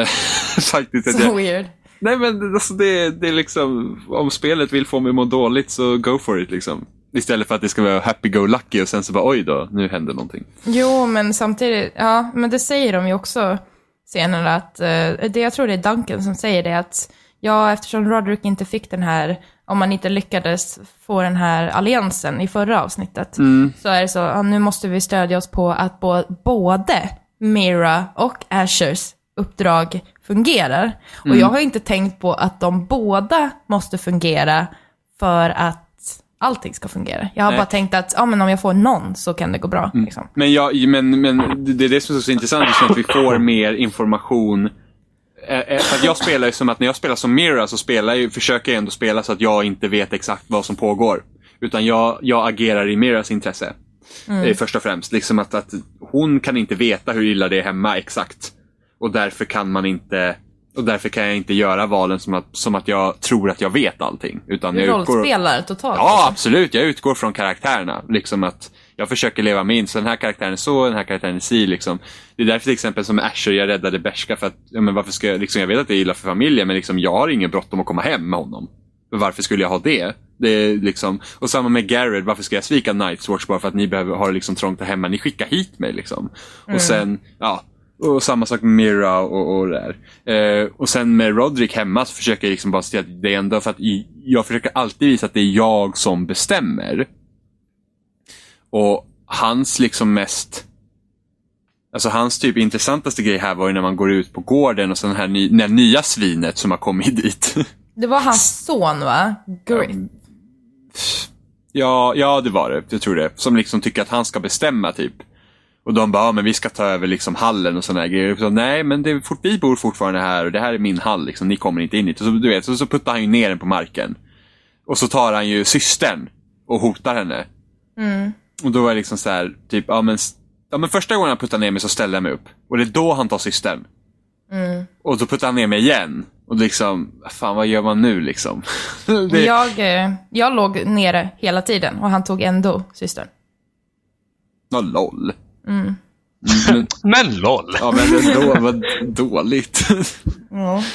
Eh, (laughs) Faktiskt. Jag, weird. nej men alltså det, det är liksom, om spelet vill få mig att må dåligt så go for it liksom. Istället för att det ska vara happy-go-lucky och sen så bara oj då, nu händer någonting. Jo, men samtidigt, ja, men det säger de ju också senare att, eh, det, jag tror det är Duncan som säger det att, ja, eftersom Roderick inte fick den här, om man inte lyckades få den här alliansen i förra avsnittet, så är det så, ja, nu måste vi stödja oss på att både Mira och Ashers uppdrag fungerar. Och jag har inte tänkt på att de båda måste fungera för att allting ska fungera. Jag har Nej. bara tänkt att, ja men om jag får någon så kan det gå bra. Liksom. Men, jag, men, men det det är det som är så intressant, just att vi får mer information. Eh, eh, För att jag spelar ju som att när jag spelar som Mira så spelar jag, försöker jag ändå spela så att jag inte vet exakt vad som pågår. Utan jag, jag agerar i Miras intresse. Eh, Först och främst. Liksom att, att hon kan inte veta hur illa det är hemma exakt. Och därför kan man inte och därför kan jag inte göra valen som att, som att jag tror att jag vet allting. Utan Du jag utgår, rollspelar totalt. Ja, absolut. Jag utgår från karaktärerna. Liksom att jag försöker leva mig in. Så den här karaktären är så, den här karaktären är si. Liksom. Det är därför till exempel som Asher, jag räddade Bershka för att, ja, men varför ska jag, liksom, jag vet att det är illa för familjen, men liksom, jag har ingen bråttom att komma hem med honom. Varför skulle jag ha det? det är liksom, och samma med Garrett, varför ska jag svika Night's Watch bara för att ni behöver, har liksom trångt där hemma? Ni skickar hit mig liksom. Och sen, ja, och samma sak med Mira och, och det där. Eh, och sen med Roderick hemma så försöker jag liksom bara se att det är ändå för att jag försöker alltid visa att det är jag som bestämmer. Och hans liksom mest Alltså hans typ intressantaste grej här var ju när man går ut på gården och så den här ny, det nya svinet som har kommit dit. (laughs) Det var hans son va? Griff. ja, ja det var det. Jag tror det. Som liksom tycker att han ska bestämma typ. Och de bara, ja, men vi ska ta över liksom hallen och sådana grejer. Så, Nej, men det fort, vi bor fortfarande här och det här är min hall. Liksom. Ni kommer inte in hit. Och så, du vet, så, så puttar han ju ner den på marken. Och så tar han ju systern och hotar henne. Och då är det liksom så här, typ, ja men, ja men första gången han puttar ner mig så ställer jag mig upp. Och det är då han tar systern. Och då puttar han ner mig igen. Och liksom, fan vad gör man nu liksom? (laughs) det, Jag, eh, jag låg nere hela tiden och han tog ändå systern. Ja, LOL. Mm. Men, (laughs) Men LOL! ja men då, vad dåligt. Ja. (laughs)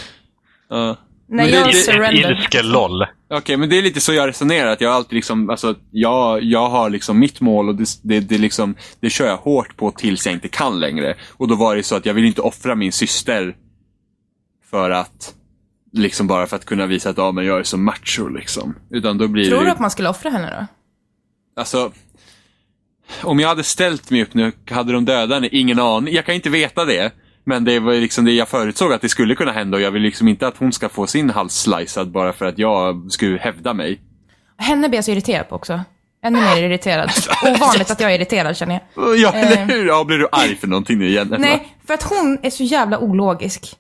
Ja. När Men jag det- det- surrender. Ilske LOL. Okej, men det är lite så jag resonerar. Att jag alltid liksom, alltså, jag, jag har liksom mitt mål och det, det, det, liksom, det kör jag hårt på tills jag inte kan längre. Och då var det så att jag vill inte offra min syster för att, liksom bara för att kunna visa att ja, men jag är så macho liksom. Utan då blir Tror det du ju- att man skulle offra henne då? Alltså, om jag hade ställt mig upp nu, hade de dödat henne? Ingen aning. Jag kan inte veta det. Men det var liksom det jag förutsåg att det skulle kunna hända och jag vill liksom inte att hon ska få sin hals slicead bara för att jag skulle hävda mig. Henne blir jag så irriterad på också. Ännu mer irriterad. (laughs) Ovanligt att jag är irriterad känner jag. Ja, eller hur? Ja, blir du arg för någonting nu igen? Nej, för att hon är så jävla ologisk.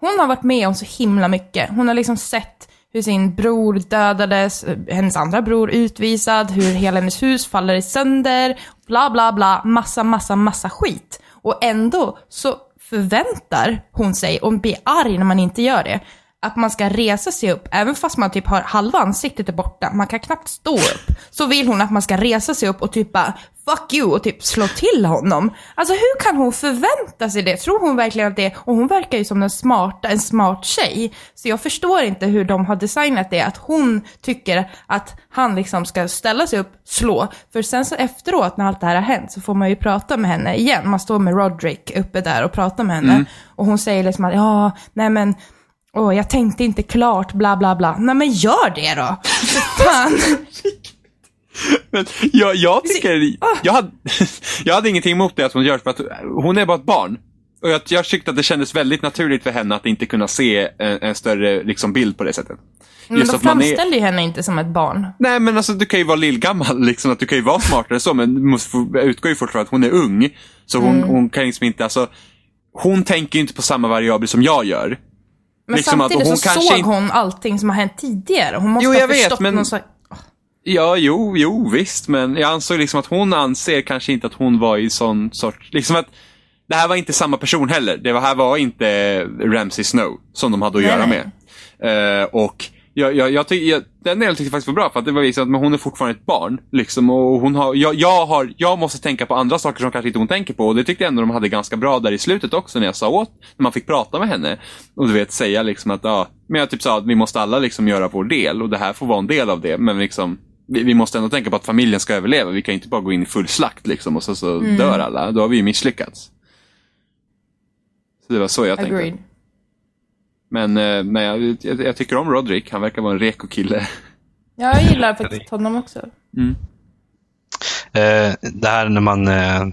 Hon har varit med om så himla mycket. Hon har liksom sett hur sin bror dödades, eh, hennes andra bror utvisad, hur hela hennes hus faller i sönder, bla bla bla, massa, massa, massa skit. Och ändå så förväntar hon sig, och blir arg när man inte gör det, att man ska resa sig upp, även fast man typ har halva ansiktet är borta, man kan knappt stå upp. Så vill hon att man ska resa sig upp och typ bara fuck you och typ slå till honom. Alltså hur kan hon förvänta sig det? Tror hon verkligen att det Och hon verkar ju som den smarta, en smart tjej. Så jag förstår inte hur de har designat det, att hon tycker att han liksom ska ställa sig upp, slå. För sen så efteråt när allt det här har hänt så får man ju prata med henne igen. Man står med Roderick uppe där och pratar med henne. Och hon säger liksom att ja, nej men Åh, jag tänkte inte klart, bla bla bla. Nej men gör det då! Fan. Men jag, jag tycker... Jag hade, (laughs) jag hade ingenting emot det att hon gör för att hon är bara ett barn. Och jag, jag tyckte att det kändes väldigt naturligt för henne att inte kunna se en, en större liksom, bild på det sättet. Men de att man är... ju henne inte som ett barn. Nej men alltså du kan ju vara lillgammal, (laughs) liksom, att du kan ju vara smartare så, men du måste utgår ju fortfarande att hon är ung. Så hon, Mm. hon kan liksom inte, alltså, hon tänker ju inte på samma variabler som jag gör. Men Liksom att samtidigt hon så såg inte- hon allting som har hänt tidigare. Hon måste Jo, ha jag vet, förstått men- någon slags... Ja, jo, jo, visst, men jag ansåg liksom att hon anser kanske inte att hon var i sån sorts, liksom att det här var inte samma person heller. Det här var inte Ramsey Snow som de hade att Nej, göra nej. med. Eh, och jag, jag, jag tycker, jag, den delen tyckte jag faktiskt var bra för att det var liksom att men hon är fortfarande ett barn. Liksom, och hon har, jag, jag, har, jag måste tänka på andra saker som kanske inte hon tänker på. Och det tyckte jag ändå de hade ganska bra där i slutet också när jag sa åt, när man fick prata med henne. Och du vet, säga liksom att, ja, men jag typ sa att vi måste alla liksom göra vår del och det här får vara en del av det. Men liksom, vi, vi måste ändå tänka på att familjen ska överleva. Vi kan inte bara gå in i full slakt liksom och så, så dör alla. Då har vi ju misslyckats. Så det var så jag tänkte. Agreed. Men, eh, men jag, jag, jag tycker om Roderick. Han verkar vara en reko kille. Ja, jag gillar faktiskt honom också. Eh, det här när man eh,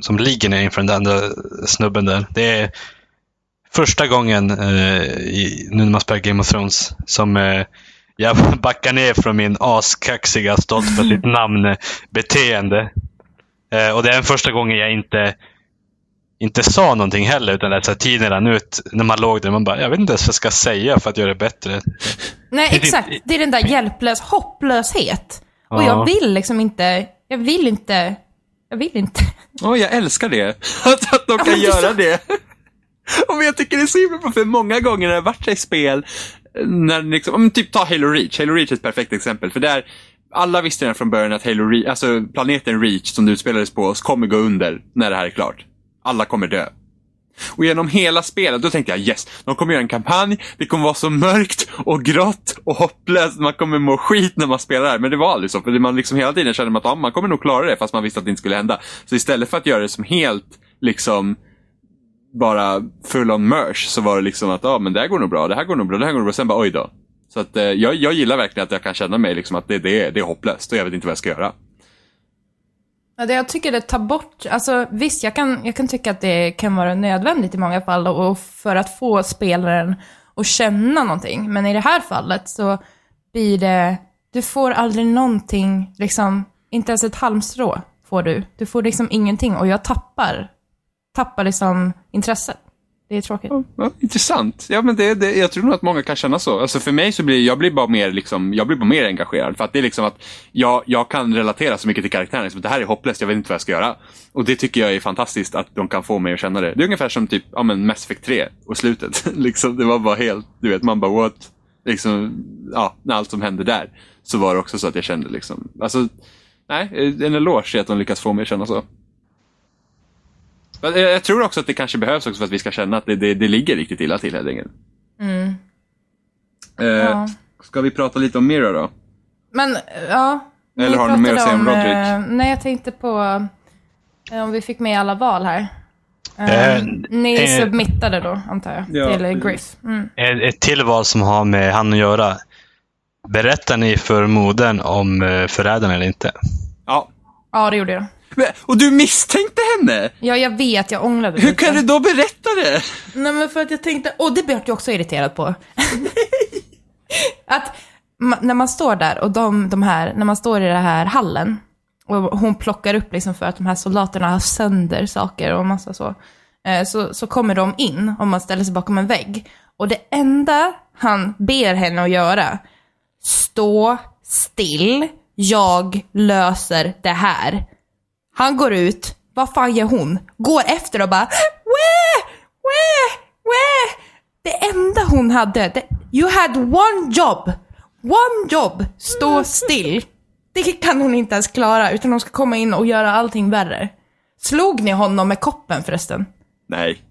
som ligger ner inför den andra snubben där. Det är första gången eh, i, nu när man spelar Game of Thrones som eh, jag (laughs) backar ner från min askaxiga stolt för sitt namn-beteende. Eh, och det är den första gången jag inte inte sa någonting heller, utan att så här, tiden rann ut när man låg där. Man bara, jag vet inte ens vad jag ska säga för att göra det bättre. Nej, exakt. Det är den där hjälplös, hopplöshet. Och Ja. jag vill liksom inte, jag vill inte, jag vill inte. Åh, jag älskar det. (laughs) Att, att de kan är göra så- det. (laughs) Och jag tycker det är så himla bra, för många gånger när det har varit i spel, när liksom, om typ ta Halo Reach. Halo Reach är ett perfekt exempel, för där alla visste redan från början att Halo Reach, alltså planeten Reach som det utspelades på kommer gå under när det här är klart. Alla kommer dö. Och genom hela spelet, då tänkte jag yes, de kommer göra en kampanj, det kommer vara så mörkt och grått och hopplöst, man kommer må skit när man spelar det här. Men det var aldrig så, för man liksom hela tiden kände att ja, man kommer nog klara det, fast man visste att det inte skulle hända. Så istället för att göra det som helt, liksom, bara full on merch, så var det liksom att ja, men det här går nog bra, det här går nog bra, det här går nog bra. Sen bara oj då. Så att eh, jag, jag gillar verkligen att jag kan känna mig liksom att det, det, det är hopplöst och jag vet inte vad jag ska göra. Det jag tycker det tar bort, alltså visst jag kan, jag kan tycka att det kan vara nödvändigt i många fall och för att få spelaren att känna någonting. Men i det här fallet så blir det, du får aldrig någonting, liksom, inte ens ett halmstrå får du. Du får liksom ingenting och jag tappar, tappar liksom intresset. Det är tråkigt. Ja, intressant. Ja, men det, det, jag tror nog att många kan känna så. Alltså för mig så blir jag blir bara mer, liksom, jag blir bara mer engagerad. För att det är liksom att jag, jag kan relatera så mycket till karaktären. Liksom, det här är hopplöst, jag vet inte vad jag ska göra. Och det tycker jag är fantastiskt att de kan få mig att känna det. Det är ungefär som typ, ja men Mass Effect 3 och slutet. (laughs) liksom, det var bara helt, du vet, man bara what? Liksom, ja, när allt som hände där. Så var det också så att jag kände liksom, alltså, nej, en eloge i att de lyckas få mig att känna så. Jag jag tror också att det kanske behövs också för att vi ska känna att det, det, det ligger riktigt illa till helt enkelt. Mm. Eh, Ja. Ska vi prata lite om Mira då? Men, ja. Eller har du mer att säga om Roderick? eh, nej, jag tänkte på eh, om vi fick med alla val här. Eh, Eh, ni eh, submittade då, antar jag, Ja, till. Griff. Mm. Ett ett till val som har med han att göra. Berättar ni för modern om förrädaren eller inte? Ja. Ja, det gjorde jag. Men- Och du misstänkte henne? Ja, jag vet, jag ångrade Hur lite. kan du då berätta det? Nej, men för att jag tänkte, och det blev jag också irriterad på. (laughs) att ma- när man står där och de, de här, när man står i den här hallen och hon plockar upp liksom för att de här soldaterna har sönder saker och massa så. eh, Så, så kommer de in och man ställer sig bakom en vägg. Och det enda han ber henne att göra, stå still, jag löser det här. Han går ut, vad fan gör hon? Går efter och bara Wah! Wah! Wah! Det enda hon hade, det, you had one job. One job, stå still. Det kan hon inte ens klara, utan hon ska komma in och göra allting värre. Slog ni honom med koppen förresten? Nej.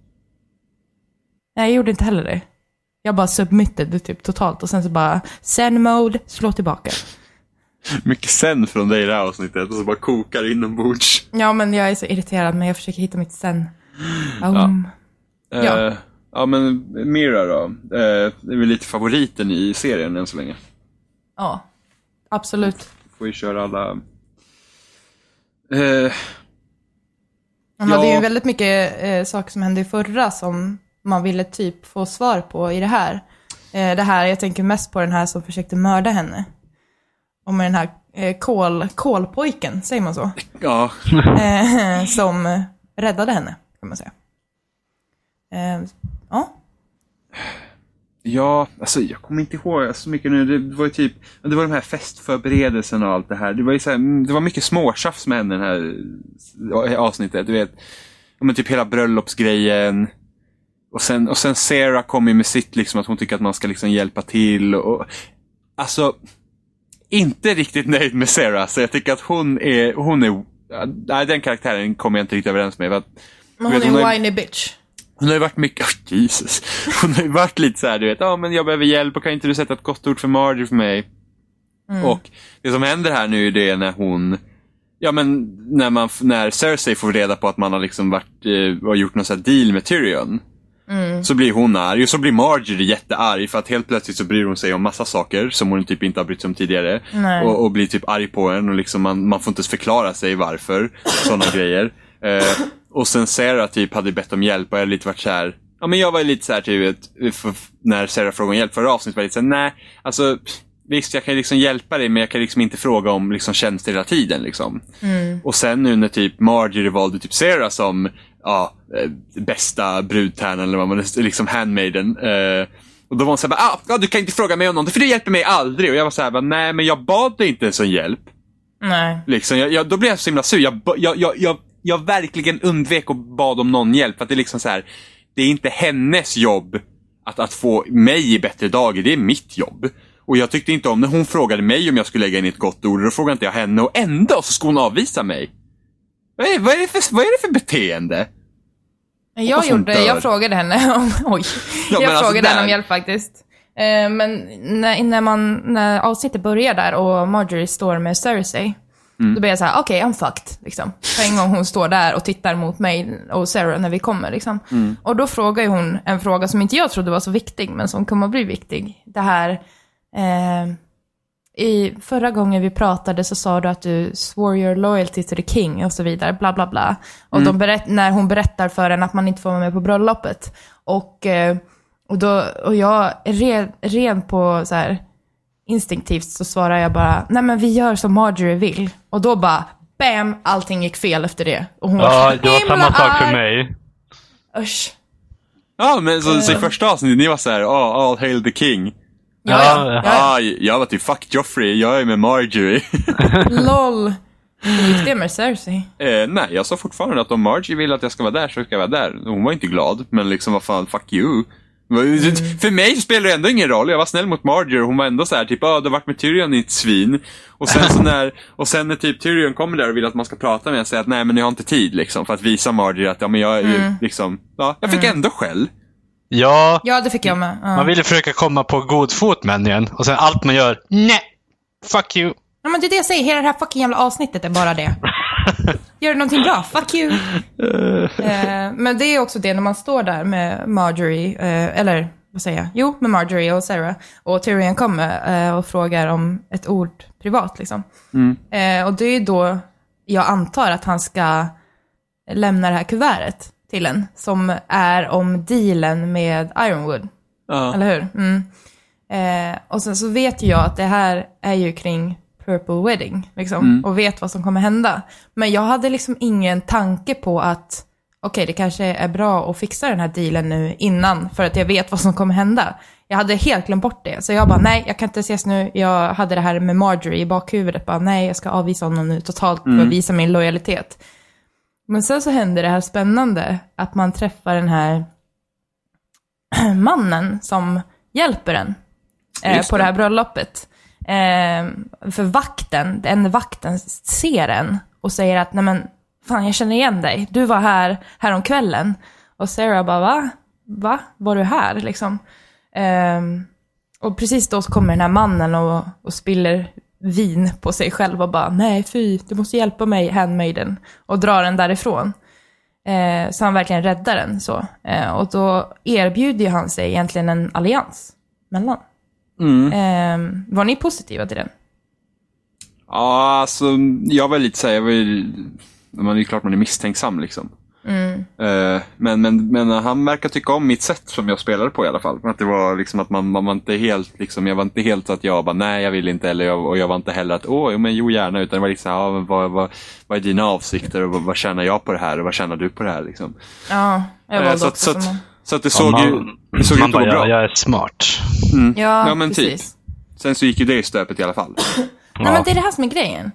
Nej, jag gjorde inte heller det. Jag bara submitted typ totalt och sen så bara send mode, slå tillbaka. Mycket sen från dig i det här avsnittet och så bara kokar inombords. Ja, men jag är så irriterad, men jag försöker hitta mitt sen. Um, Ja. Eh, ja men Mira då. Det är väl lite favoriten i serien än så länge. ja, absolut. Får ju köra alla... Eh, Han Ja. hade ju väldigt mycket eh, saker som hände i förra som man ville typ få svar på i det här. Eh, det här, jag tänker mest på den här som försökte mörda henne. Och med den här eh, kol, kolpojken, säger man så? ja, Eh, som räddade henne, kan man säga. Eh, ja, Ja, alltså jag kommer inte ihåg så mycket nu. Det var ju typ, det var de här festförberedelserna och allt det här. Det var ju så här, mm, det var mycket småtjafs med henne den här eh, avsnittet. Du vet, men typ hela bröllopsgrejen. Och sen, och sen Sarah kom ju med sitt liksom att hon tycker att man ska liksom hjälpa till och Alltså, inte riktigt nöjd med Sarah. Så jag tycker att hon är, hon är, nej den karaktären kommer jag inte riktigt överens med. Att, Men vet, hon är har en whiny bitch. hon har ju varit mycket, oh, (laughs) Jesus. Hon har ju varit lite så här, du vet, ja men jag behöver hjälp och kan inte du sätta ett gott ord för Marjorie för mig? Och det som händer här nu det är när hon, ja men när man, när Cersei får reda på att man har liksom varit, eh, har gjort någon sån här deal med Tyrion. Så blir hon arg och så blir Marjorie jättearg för att helt plötsligt så bryr hon sig om massa saker som hon typ inte har brytt sig om tidigare. Och, och blir typ arg på en och liksom man, man får inte ens förklara sig varför. Sådana grejer. Eh, och sen Sarah typ hade bett om hjälp och jag hade lite varit så här. Ja men jag var lite så här typ, vet, för, när Sarah frågade om hjälp förra avsnittet var jag lite så här, nej, alltså Visst, jag kan liksom hjälpa dig men jag kan liksom inte fråga om liksom tjänster hela tiden. Liksom. Och sen nu när typ Marjorie valde typ Sarah som ja, eh, bästa brudtärnan eller vad man liksom handmaiden. Eh, och då var hon såhär, ah, ja, du kan inte fråga mig om någonting för du hjälper mig aldrig. Och jag var såhär, nej men jag bad dig inte ens om hjälp. Nej. Liksom, jag, jag, då blev jag så himla sur. Jag, jag, jag, jag, jag verkligen undvek och bad om någon hjälp. För att det är liksom så här, det är inte hennes jobb att, att få mig i bättre dagar. Det är mitt jobb. Och jag tyckte inte om när hon frågade mig om jag skulle lägga in ett gott ord. Då frågade inte jag henne och ändå så ska hon avvisa mig. Vad är, vad är, det, för, vad är det för beteende? Jag gjorde, jag frågade henne om, (laughs) oj. Ja, jag alltså frågade henne där- om hjälp faktiskt. Eh, men när, när, man, när avsnittet börjar där och Marjorie står med Cersei, Mm. då blir jag så här: okej, I'm fucked. Liksom. På en gång hon står där och tittar mot mig och Sarah när vi kommer. Liksom. Mm. Och då frågar hon en fråga som inte jag trodde var så viktig, men som kommer att bli viktig. Det här, eh, i förra gången vi pratade så sa du att du swore your loyalty to the king och så vidare, bla bla bla. Och de berätt, när hon berättar för en att man inte får vara med på bröllopet. Och, eh, och, då, och jag, ren, ren på så här instinktivt så svarar jag bara, nej men vi gör som Marjorie vill. Och då bara, bam, allting gick fel efter det. Och hon Ja, så det var samma sak för mig. Usch. Ja, men så, så i första avsnittet, ni var så här, oh, all hail the king. Ja, ja. Ja, Ja, jag var typ, fuck Joffrey, jag är med Marjorie. (laughs) LOL. Hur gick det med Cersei? Eh, nej, jag sa fortfarande att om Margie vill att jag ska vara där så ska jag vara där. Hon var inte glad, men liksom vad fan, fuck you. För mig spelar det ändå ingen roll. Jag var snäll mot Marjorie och hon var ändå så här typ, ah, du har varit med Tyrion i ett svin. Och sen, så när, (laughs) och sen när typ Tyrion kommer där och vill att man ska prata med och säger att nej men jag har inte tid liksom. För att visa Marjorie att ja men jag är ju liksom, ja, jag fick ändå skäll. Ja, Ja, det fick jag med. Ja. man ville försöka komma på god fot med henne igen. Och sen allt man gör, nej, fuck you. Ja, men det är det jag säger. Hela det här fucking jävla avsnittet är bara det. (laughs) Gör du någonting bra? Fuck you. eh, men det är också det när man står där med Marjorie, eh, eller vad säger jag? Jo, med Marjorie och Sarah. Och Tyrion kommer eh, och frågar om ett ord privat liksom. Eh, och det är då jag antar att han ska lämna det här kuvertet till en. Som är om dealen med Ironwood. Ja. Eller hur? Mm. Eh, och sen så vet ju jag att det här är ju kring Purple Wedding, liksom, och vet vad som kommer hända. Men jag hade liksom ingen tanke på att, okej, det kanske är bra att fixa den här dealen nu innan, för att jag vet vad som kommer hända. Jag hade helt glömt bort det, så jag bara, nej, jag kan inte ses nu. Jag hade det här med Marjorie i bakhuvudet, bara, nej, jag ska avvisa honom nu totalt för att visa min lojalitet. Men sen så hände det här spännande, att man träffar den här (clears throat) mannen som hjälper en eh, på det. det här bröllopet. Eh, för vakten, den vakten ser en och säger att nej men fan jag känner igen dig, du var här häromkvällen. Och Sarah bara va? Va? Var du här liksom? Eh, och precis då så kommer den här mannen och, och spiller vin på sig själv och bara nej fy, du måste hjälpa mig handmaiden och drar den därifrån. Eh, så han verkligen räddar den så. Eh, och då erbjuder ju han sig egentligen en allians mellan. Mm. Eh, var ni positiva till den? Ja, alltså jag var lite såhär, jag var ju, man är ju klart man är misstänksam liksom. Eh, men, men, men han verkar tycka om mitt sätt som jag spelade på i alla fall. Att det var liksom att man, man var inte helt, liksom, jag var inte helt så att jag bara nej jag vill inte eller jag, och jag var inte heller att åh men jo gärna utan det var liksom ja, vad, vad, vad är dina avsikter och vad, vad tjänar jag på det här och vad tjänar du på det här liksom. Ja, jag Eh, valde så att- också så att-. Så att det såg man, ju det såg man ut att gå bara, bra. jag, jag är smart. Ja, Ja, men typ. precis. Sen så gick ju det i stöpet i alla fall. Nej, Ja. men det är det här som är grejen.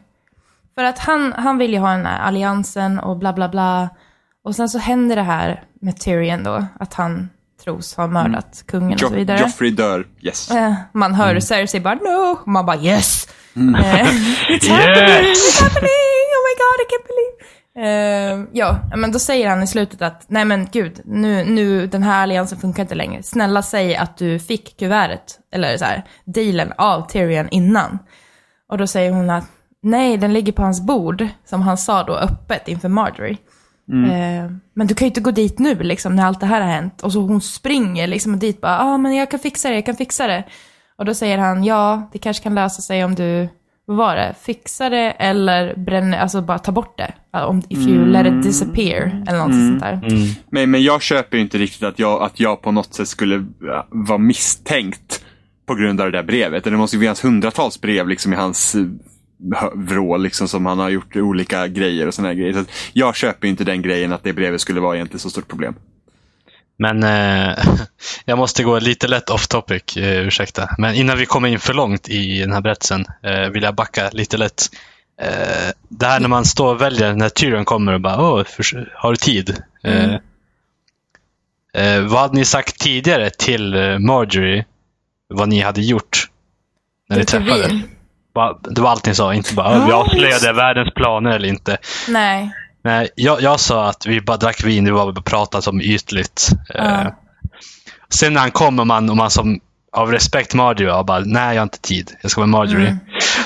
För att han, han vill ju ha den här alliansen och bla bla bla. Och sen så händer det här med Tyrion då, att han tros ha mördat kungen och så Jo- vidare. Joffrey dör. Yes. Eh, Man hör Cersei bara no, och man bara yes. Eh, it's (laughs) happening, Yes! it's happening, oh my god I can't believe. Eh, ja, men då säger han i slutet att nej men gud, nu, nu den här alliansen funkar inte längre. Snälla säg att du fick kuvertet, eller så här, dealen av Tyrion innan. Och då säger hon att nej, den ligger på hans bord, som han sa då öppet inför Marjorie. Eh, men du kan ju inte gå dit nu liksom när allt det här har hänt. Och så hon springer liksom dit bara, ja ah, men jag kan fixa det, jag kan fixa det. Och då säger han, ja det kanske kan lösa sig om du, vad var det, fixar det eller bränner, alltså bara ta bort det. Ja, Om, if you let it disappear, eller något sånt där. Men, men jag köper ju inte riktigt att jag, att jag på något sätt skulle vara misstänkt på grund av det där brevet. Det måste ju finnas hundratals brev liksom i hans eh, hö- vrå liksom som han har gjort olika grejer och såna här grejer. Så jag köper inte den grejen att det brevet skulle vara egentligen så stort problem. Men eh, (laughs) jag måste gå lite lätt off topic, eh, ursäkta. Men innan vi kommer in för långt i den här berättelsen eh, vill jag backa lite lätt. Eh, det här när man står och väljer när Tyrion kommer och bara Åh, för, har du tid? Eh, eh, vad hade ni sagt tidigare till eh, Marjorie vad ni hade gjort när ni Dricker träffades? Det var allt ni sa, inte bara vi avslöjade världens planer eller inte. Nej. Nej, jag, jag sa att vi bara drack vin, det var bara pratat om ytligt. Eh, Ja. sen när han kom och man, och man som av respekt Marjorie och bara, nej jag har inte tid, jag ska vara Marjorie.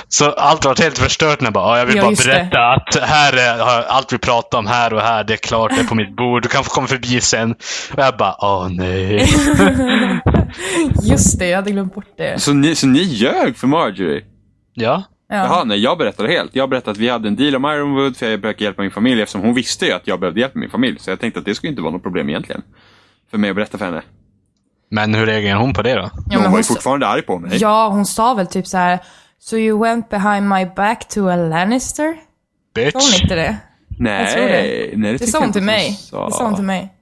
Så allt var helt förstört när jag bara, "Ja, jag vill Ja, bara just det. berätta att här är har allt vi pratar om här och här, det är klart, det är på mitt (laughs) bord, du kan få komma förbi sen. Och jag bara, åh nej. (laughs) Just det, jag hade glömt bort det. Så ni, så ni ljög för Marjorie? Ja, Ja. Jaha, nej jag berättade helt. Jag berättade att vi hade en deal om Ironwood för jag behövde hjälpa min familj eftersom hon visste ju att jag behövde hjälp med min familj. Så jag tänkte att det skulle inte vara något problem egentligen. För mig att berätta för henne. men hur reagerar hon på det då? Ja, hon var ju sa- fortfarande arg på mig. Ja, hon sa väl typ så här. So you went behind my back to a Lannister? Sa Bitch. hon inte det? nej, Jag tror det. nej, det, Det sa hon inte till mig. sa. Det sa hon till mig.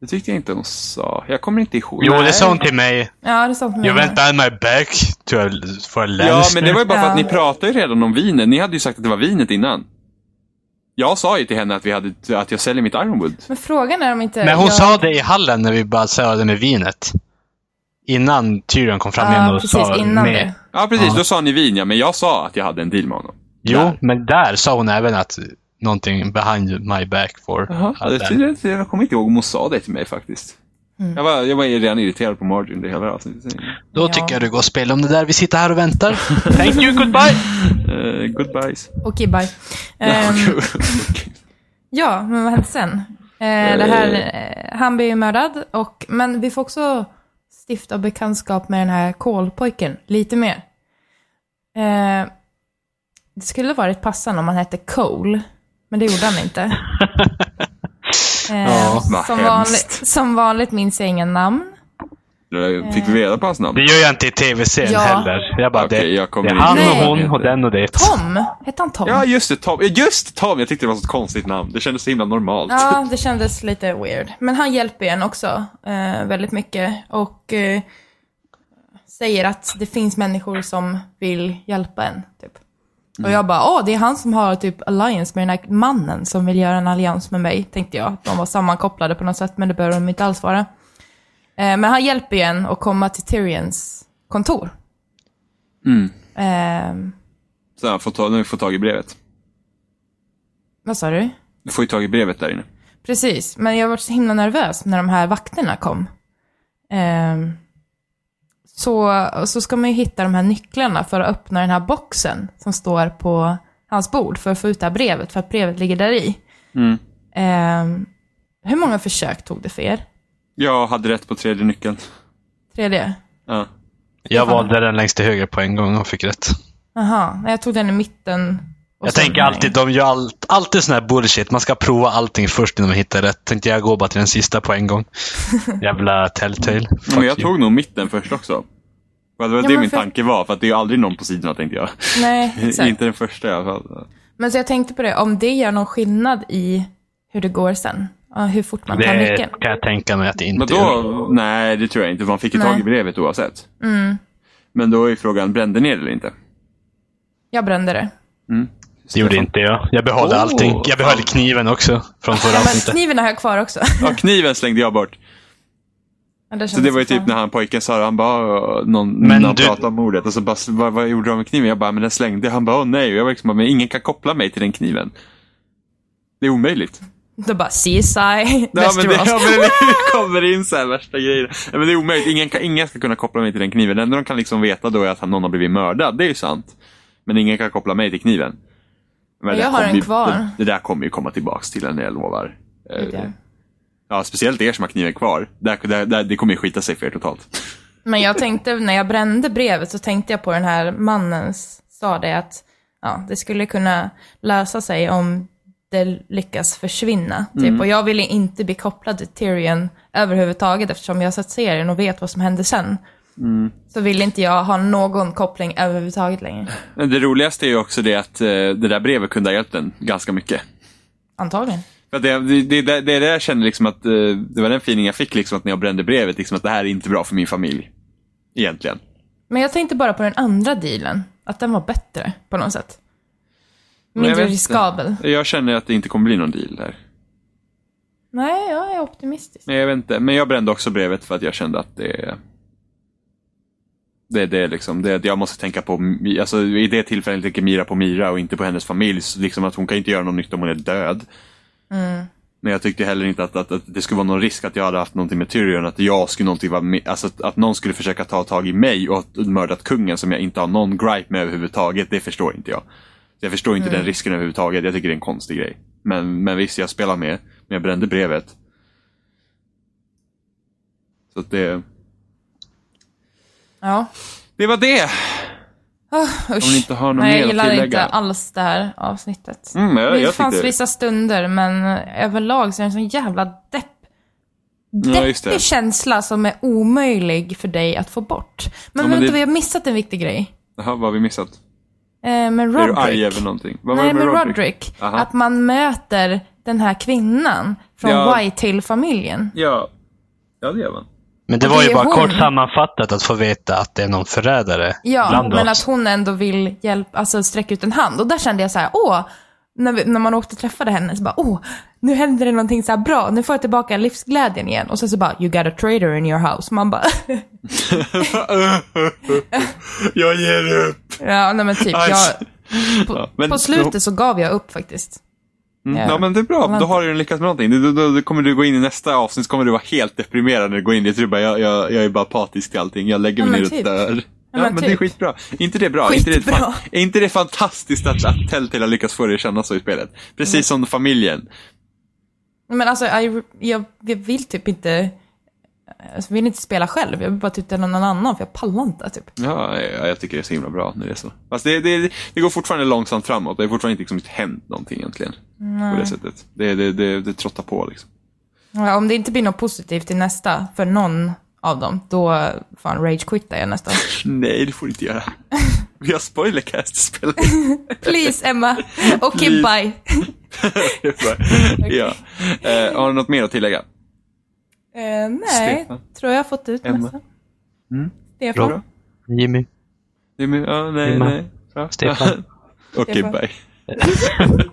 Det tyckte jag inte hon sa. Jag kommer inte ihåg. Jo, det sa hon till mig. Ja, det sa hon till mig. Went behind my back to a, for a Ja, men det var ju bara för att Ja. ni pratade ju redan om vinet. Ni hade ju sagt att det var vinet innan. Jag sa ju till henne att, vi hade, att jag säljer mitt Ironwood. Men frågan är om inte... Men hon jag... sa det i hallen när vi bara sa det med vinet. Innan Tyrion kom fram Ja, igen och precis, sa innan med. det. Ja, precis. Ja. Då sa ni vin, ja. Men jag sa att jag hade en deal med honom. Jo, Där. men där sa hon även att någonting behind my back for. Jaha, att det, jag kommer inte ihåg om hon sa det till mig faktiskt. Mm. Jag, var, jag var redan irriterad på Margin det hela avsnittet. Då Ja. tycker jag du går och spelar om det där. Vi sitter här och väntar. (laughs) Thank you, goodbye! Uh, goodbyes. Okej, bye. (laughs) Ja, Ehm, okej. ja, men vad hände sen? Eh, det här, eh, han blir ju mördad, och, men vi får också stifta bekantskap med den här kolpojken lite mer. Eh, det skulle varit passande om han hette Cole, men det gjorde han inte. (laughs) Eh, Ja, som, vanligt, som vanligt minns jag ingen namn. Eh, Fick vi reda på hans namn? Det gör jag inte i tv-serien Ja. heller. Jag bara, Okej, det, jag det är han och hon och den och det. Tom? Hette han Tom? Ja, just det. Tom. Just Tom. Jag tyckte det var så ett konstigt namn. Det kändes så himla normalt. Ja, det kändes lite weird. Men han hjälper en också eh, väldigt mycket och eh, säger att det finns människor som vill hjälpa en. Typ. Och jag bara, åh, det är han som har typ alliance med den här mannen som vill göra en allians med mig, tänkte jag. De var sammankopplade på något sätt, men det behöver de inte alls vara. Eh, men han hjälper ju en att komma till Tyrions kontor. Mm. Eh, Så han får ta, nu får tag i brevet. vad sa du? Du får ju tag i brevet där inne. Precis, men jag var så himla nervös när de här vakterna kom. Ehm, så, så ska man ju hitta de här nycklarna för att öppna den här boxen som står på hans bord för att få ut det här brevet, för att brevet ligger där i. Mm. Ehm, hur många försök tog det för er? Jag hade rätt på tredje nyckeln. Tredje? Ja. Jag valde den längst till höger på en gång och fick rätt. Jaha, jag tog den i mitten. Och Jag tänker alltid, de gör allt, alltid sån här bullshit. Man ska prova allting först innan man hittar rätt. Tänkte jag går bara till den sista på en gång. (laughs) Jävla telltale. Fuck Men jag you. tog nog mitten först också. Det var det men min för- tanke var, för att det är ju aldrig någon på sidorna tänkte jag. Nej, (laughs) exakt. Inte den första i alla fall. Men så jag tänkte på det, om det gör någon skillnad i hur det går sen. ja, hur fort man tar Det nyckeln. kan jag tänka mig att det Men inte gör. då, nej det tror jag inte. Man fick ju tag i Nej. brevet oavsett. Mm. Men då är frågan, brände ner det eller inte? Jag brände det. Det gjorde inte jag. Jag behåller Åh, allting. Jag behöll kniven också från förra Ja, men kniven har jag kvar också. Ja, kniven slängde jag bort. Ja, det Så det var ju typ när han pojken sa det, han bara, någon, Men någon du- pratade om mordet och så bara, vad, vad gjorde de med kniven? Jag bara, men den slängde. Han bara, åh nej. Och jag var liksom bara, men ingen kan koppla mig till den kniven. Det är omöjligt. Då bara CSI, Ja men, det, ja, men det kommer in så här värsta grejer. Ja, men det är omöjligt. Ingen, kan, ingen ska kunna koppla mig till den kniven. Det enda de kan liksom veta då är att han- någon har blivit mördad. Det är ju sant. Men ingen kan koppla mig till kniven. Men det Jag har ju- kvar. Det, det där kommer ju komma tillbaks till en, jag lovar. Eh, Ja. Speciellt er som har kniven kvar. Där, där, där, det kommer ju skita sig för er totalt. Men jag tänkte, när jag brände brevet så tänkte jag på den här mannen sa det att ja, det skulle kunna lösa sig om det lyckas försvinna. Typ. Och jag ville inte bli kopplad till Tyrion överhuvudtaget eftersom jag har sett serien och vet vad som hände sen. Så ville inte jag ha någon koppling överhuvudtaget längre. Men det roligaste är ju också det att eh, det där brevet kunde ha hjälpt en ganska mycket. Antagligen. För det, det, det, det, jag kände liksom att, eh, det var den feeling jag fick liksom att när jag brände brevet, liksom att det här är inte bra för min familj. Egentligen. Men jag tänkte bara på den andra dealen. Att den var bättre på något sätt. Jag Mindre inte. riskabel. Jag känner att det inte kommer bli någon deal där. Nej, jag är optimistisk. Men jag vet inte, men jag brände också brevet för att jag kände att det det, det är liksom, det, jag måste tänka på, alltså i det tillfället tänker Mira på Mira och inte på hennes familj. Så liksom att hon kan inte göra någon nytta om hon är död. Mm. Men jag tyckte heller inte att, att, att det skulle vara någon risk att jag hade haft någonting med Tyrion, att jag skulle någonting vara med, alltså att, att någon skulle försöka ta tag i mig och att- mördat kungen som jag inte har någon gripe med överhuvudtaget, det förstår inte jag. Så jag förstår inte den risken överhuvudtaget, jag tycker det är en konstig grej. Men, men visst, jag spelar med, men jag brände brevet. Så att det, Ja. det var det! Oh, Om usch. ni inte har något Nej, jag mer att gillade inte tillägga. alls det här avsnittet. Mm, jag, det jag fanns tyckte, vissa stunder, men överlag så är det en sån jävla depp. Ja, det. Deppig känsla som är omöjlig för dig att få bort. Men Ja, men vänta, det- vi har missat en viktig grej. Jaha, vad har vi missat? Eh, med Är du Roderick. arg över någonting? Vad Nej, det med med Roderick? Roderick. Att man möter den här kvinnan från Ja. Whitehill-familjen. Ja. ja, det gör man. Men det Och var det ju bara hon. kort sammanfattat att få veta att det är någon förrädare Ja, bland men oss. att hon ändå vill hjälpa, alltså sträcka ut en hand. Och där kände jag så här, åh, när, vi, när man åkte och träffade henne så bara, åh, nu händer det någonting så här bra, nu får jag tillbaka livsglädjen igen. Och sen så bara, you got a trader in your house. Man bara, (laughs) jag ger upp! ja nej men typ, jag, på, Ja, men- på slutet så gav jag upp faktiskt. Mm, Ja. ja, men det är bra. Då har du lyckats med någonting. Då, då, då kommer du gå in i nästa avsnitt så kommer du vara helt deprimerad när du går in. Tror bara, jag, jag, jag är bara apatisk till allting. Jag lägger Ja, mig men ner och typ. dör. Ja, men men, det är typ. skitbra. Inte det bra? Är inte det, Skitbra. fan, är inte det fantastiskt att, att Telltale har lyckats få dig att känna så i spelet? Precis som familjen. Men alltså, jag, jag, jag vill typ inte, jag vill inte spela själv. Jag vill bara titta någon annan, för jag pallar inte typ. Ja, ja, jag tycker det är så himla bra när det är så. Fast det, det, det går fortfarande långsamt framåt. Det har fortfarande inte liksom hänt någonting egentligen. På det sättet. Det, det, det, det trottar på liksom. Ja, om det inte blir något positivt i nästa, för någon av dem, då fan rage-quittar jag nästan. (laughs) Nej, det får du inte göra. Vi har spoilercast i spelet. (laughs) Please, Emma. (laughs) Okej, Please. bye. ja. Eh, har du något mer att tillägga? Eh, nej, Stefan. tror jag har fått ut Emma. nästan. Mm. Stefan. Bra. Jimmy. Är med- Ja, nej, Emma. nej. Bra. Stefan. (laughs) Okej, Stefan. bye. (laughs)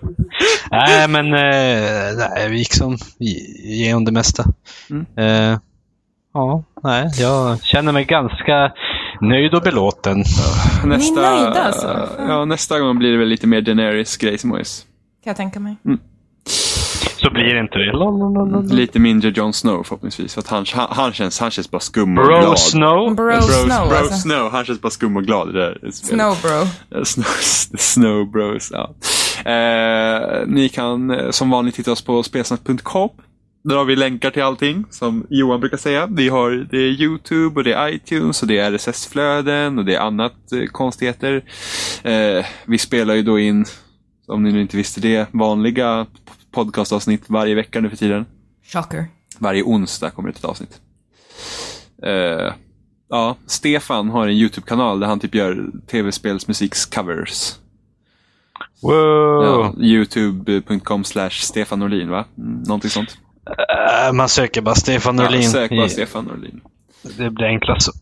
Nej, men eh, nej, vi gick som igenom det mesta. Mm. Eh, ja, nej, jag känner mig ganska nöjd och belåten. Nästa, nöjda, alltså? Ja, nästa gång blir det väl lite mer Daenerys grejsmojs. Kan jag tänka mig. Så blir det inte det. Lalalala. Lite mindre Jon Snow förhoppningsvis. För att han, han, han, känns, han känns bara skum och Bro glad. Snow. Bro, Bro, Snow, bro alltså. Snow. Han känns bara skum och glad i det där. Snow, bro. Eh, Snow, (laughs) Snow Bros. Ja. Eh, ni kan eh, som vanligt hitta oss på spelsnack.com. Där har vi länkar till allting, som Johan brukar säga. Vi har, det är YouTube och det är iTunes och det är RSS-flöden och det är annat eh, konstigheter. Eh, vi spelar ju då in, om ni nu inte visste det, vanliga podcastavsnitt varje vecka nu för tiden. Shocker. Varje onsdag kommer det ett avsnitt. Eh, ja, Stefan har en YouTube-kanal där han typ gör tv-spelsmusikscovers. Wow. Ja, Youtube.com slash Stefan Norlin, va? Mm, någonting sånt. Eh, man söker bara Stefan Norlin. Ja, sök bara i- Stefan Norlin. Det blir enklast så.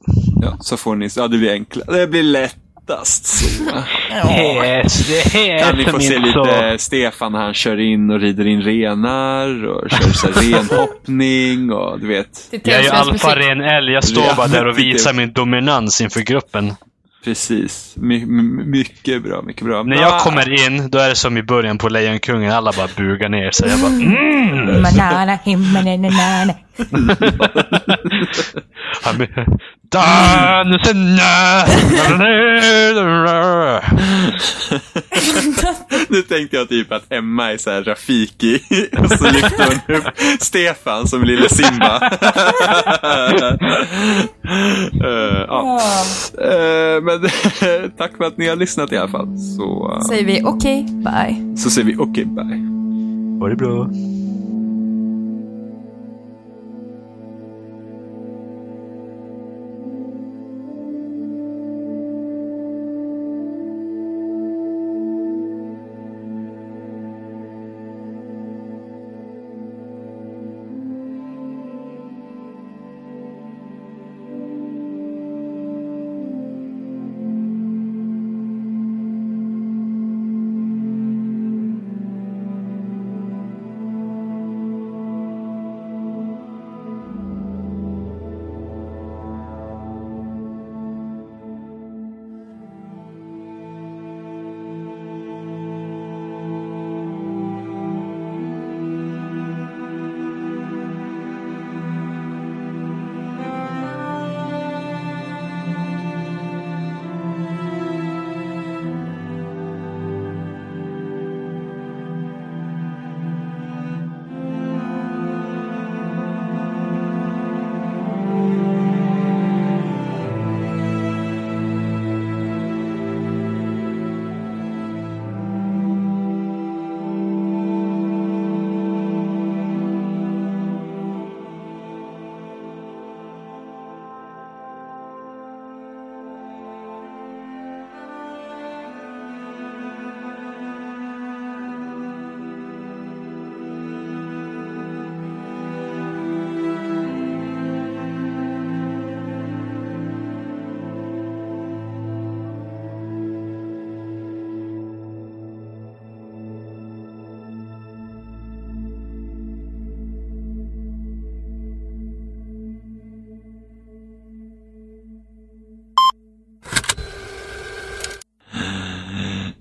Ja, så får ni, ja det blir enklare. Det blir lättast så. (laughs) Yes, det är Kan ni få se lite Stefan när han kör in och rider in renar och kör så här (laughs) renhoppning och du vet. Jag är ju alfa-ren älg. Jag står bara där och visar min dominans inför gruppen. Precis. My, mycket bra, mycket bra. När jag kommer in, då är det som i början på Lejonkungen. Alla bara bugar ner sig. Jag bara mm. Han blir-! Nu tänkte jag typ att Emma är så här Rafiki och så lyfter hon upp Stefan som lille Simba. Eh, ja. Eh, men (laughs) tack för att ni har lyssnat i alla fall. Så, Säger vi okej, bye. så säger vi okej, bye. Ha det bra.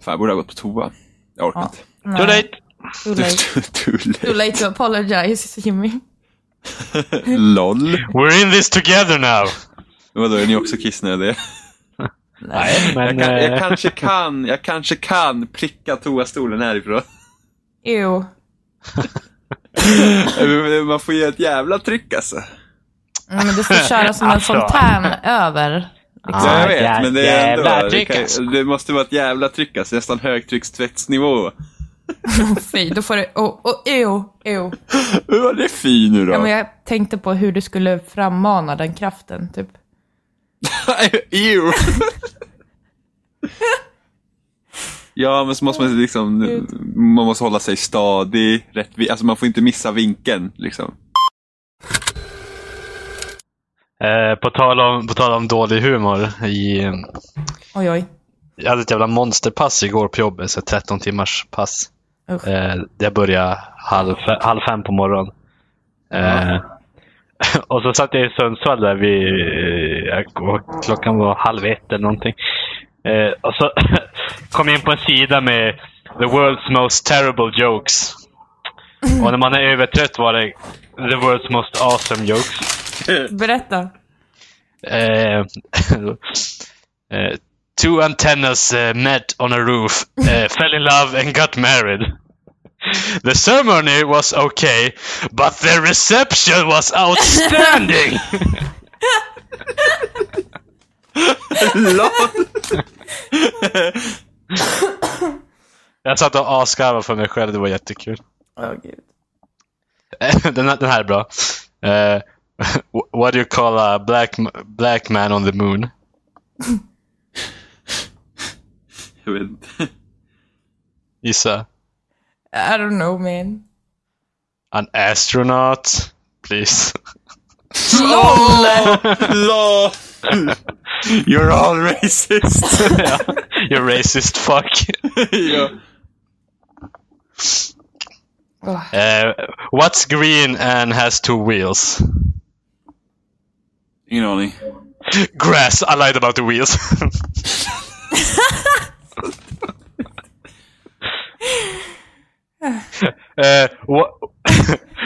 Fan, jag borde ha gått på toa. Jag orkar Ja. inte. Nej, Too late! Too late. (laughs) Too Too late to apologize, Jimmy. (laughs) LOL. We're in this together now! Vadå, är ni också kissnödiga? (laughs) Nej, men... Jag, kan, jag eh, kanske kan, jag kanske kan pricka toastolen härifrån. Ew. Man får ge ett jävla tryck alltså. Mm, men du får köra som en Alltså. fontän över. Liksom. Ja, jag Ah, vet, men det är jävla ändå, det, kan, det måste vara ett jävla tryck alltså, nästan högtryckstvättsnivå. (laughs) Fy, då får du... Oh, oh, ew, ew. Hur var det fy nu då? Ja, men jag tänkte på hur du skulle frammana den kraften, typ. (laughs) Ew. (laughs) ja, men så måste man liksom, man måste hålla sig stadig, rättvis, alltså man får inte missa vinkeln liksom. Eh, på, tal om, på tal om dålig humor. I, Oj, oj. jag hade ett jävla monsterpass igår på jobbet, så 13 timmars pass. Usch. Eh, det började halv, halv fem på morgonen. Eh, (laughs) och så satt jag i Sundsvall där vid, eh, jag- klockan var halv ett eller någonting. Eh, och så (laughs) kom jag in på en sida med the world's most terrible jokes. (laughs) Och när man är övertrött var det the world's most awesome jokes. (laughs) Berätta. Eh, (laughs) eh, two antennas uh, met on a roof, uh, fell in love and got married. The ceremony was okay, but the reception was outstanding. (laughs) LOL. Jag satt och asgarvade för mig själv, det var jättekul. Åh, gud. den, här, den här är bra. (laughs) What do you call a black, black man on the moon? (laughs) Jag vet (laughs) I don't know, man. An astronaut, please. LOL! LOL! You're all racist. ja. You racist fuck. ja. Åh, Uh, what's green and has two wheels? Ingen aning. Grass. I lied about the wheels. (laughs) uh, what,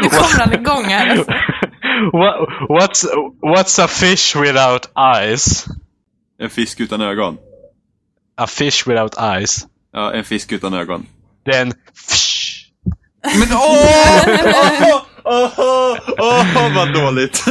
Nu kommer han igång här. Alltså. (laughs) what, what's, what's a fish without eyes? En fisk utan ögon. A fish without eyes. Ja, en fisk utan ögon. Then fish. Men åh! (laughs) Åh, åh, åh, åh, vad dåligt.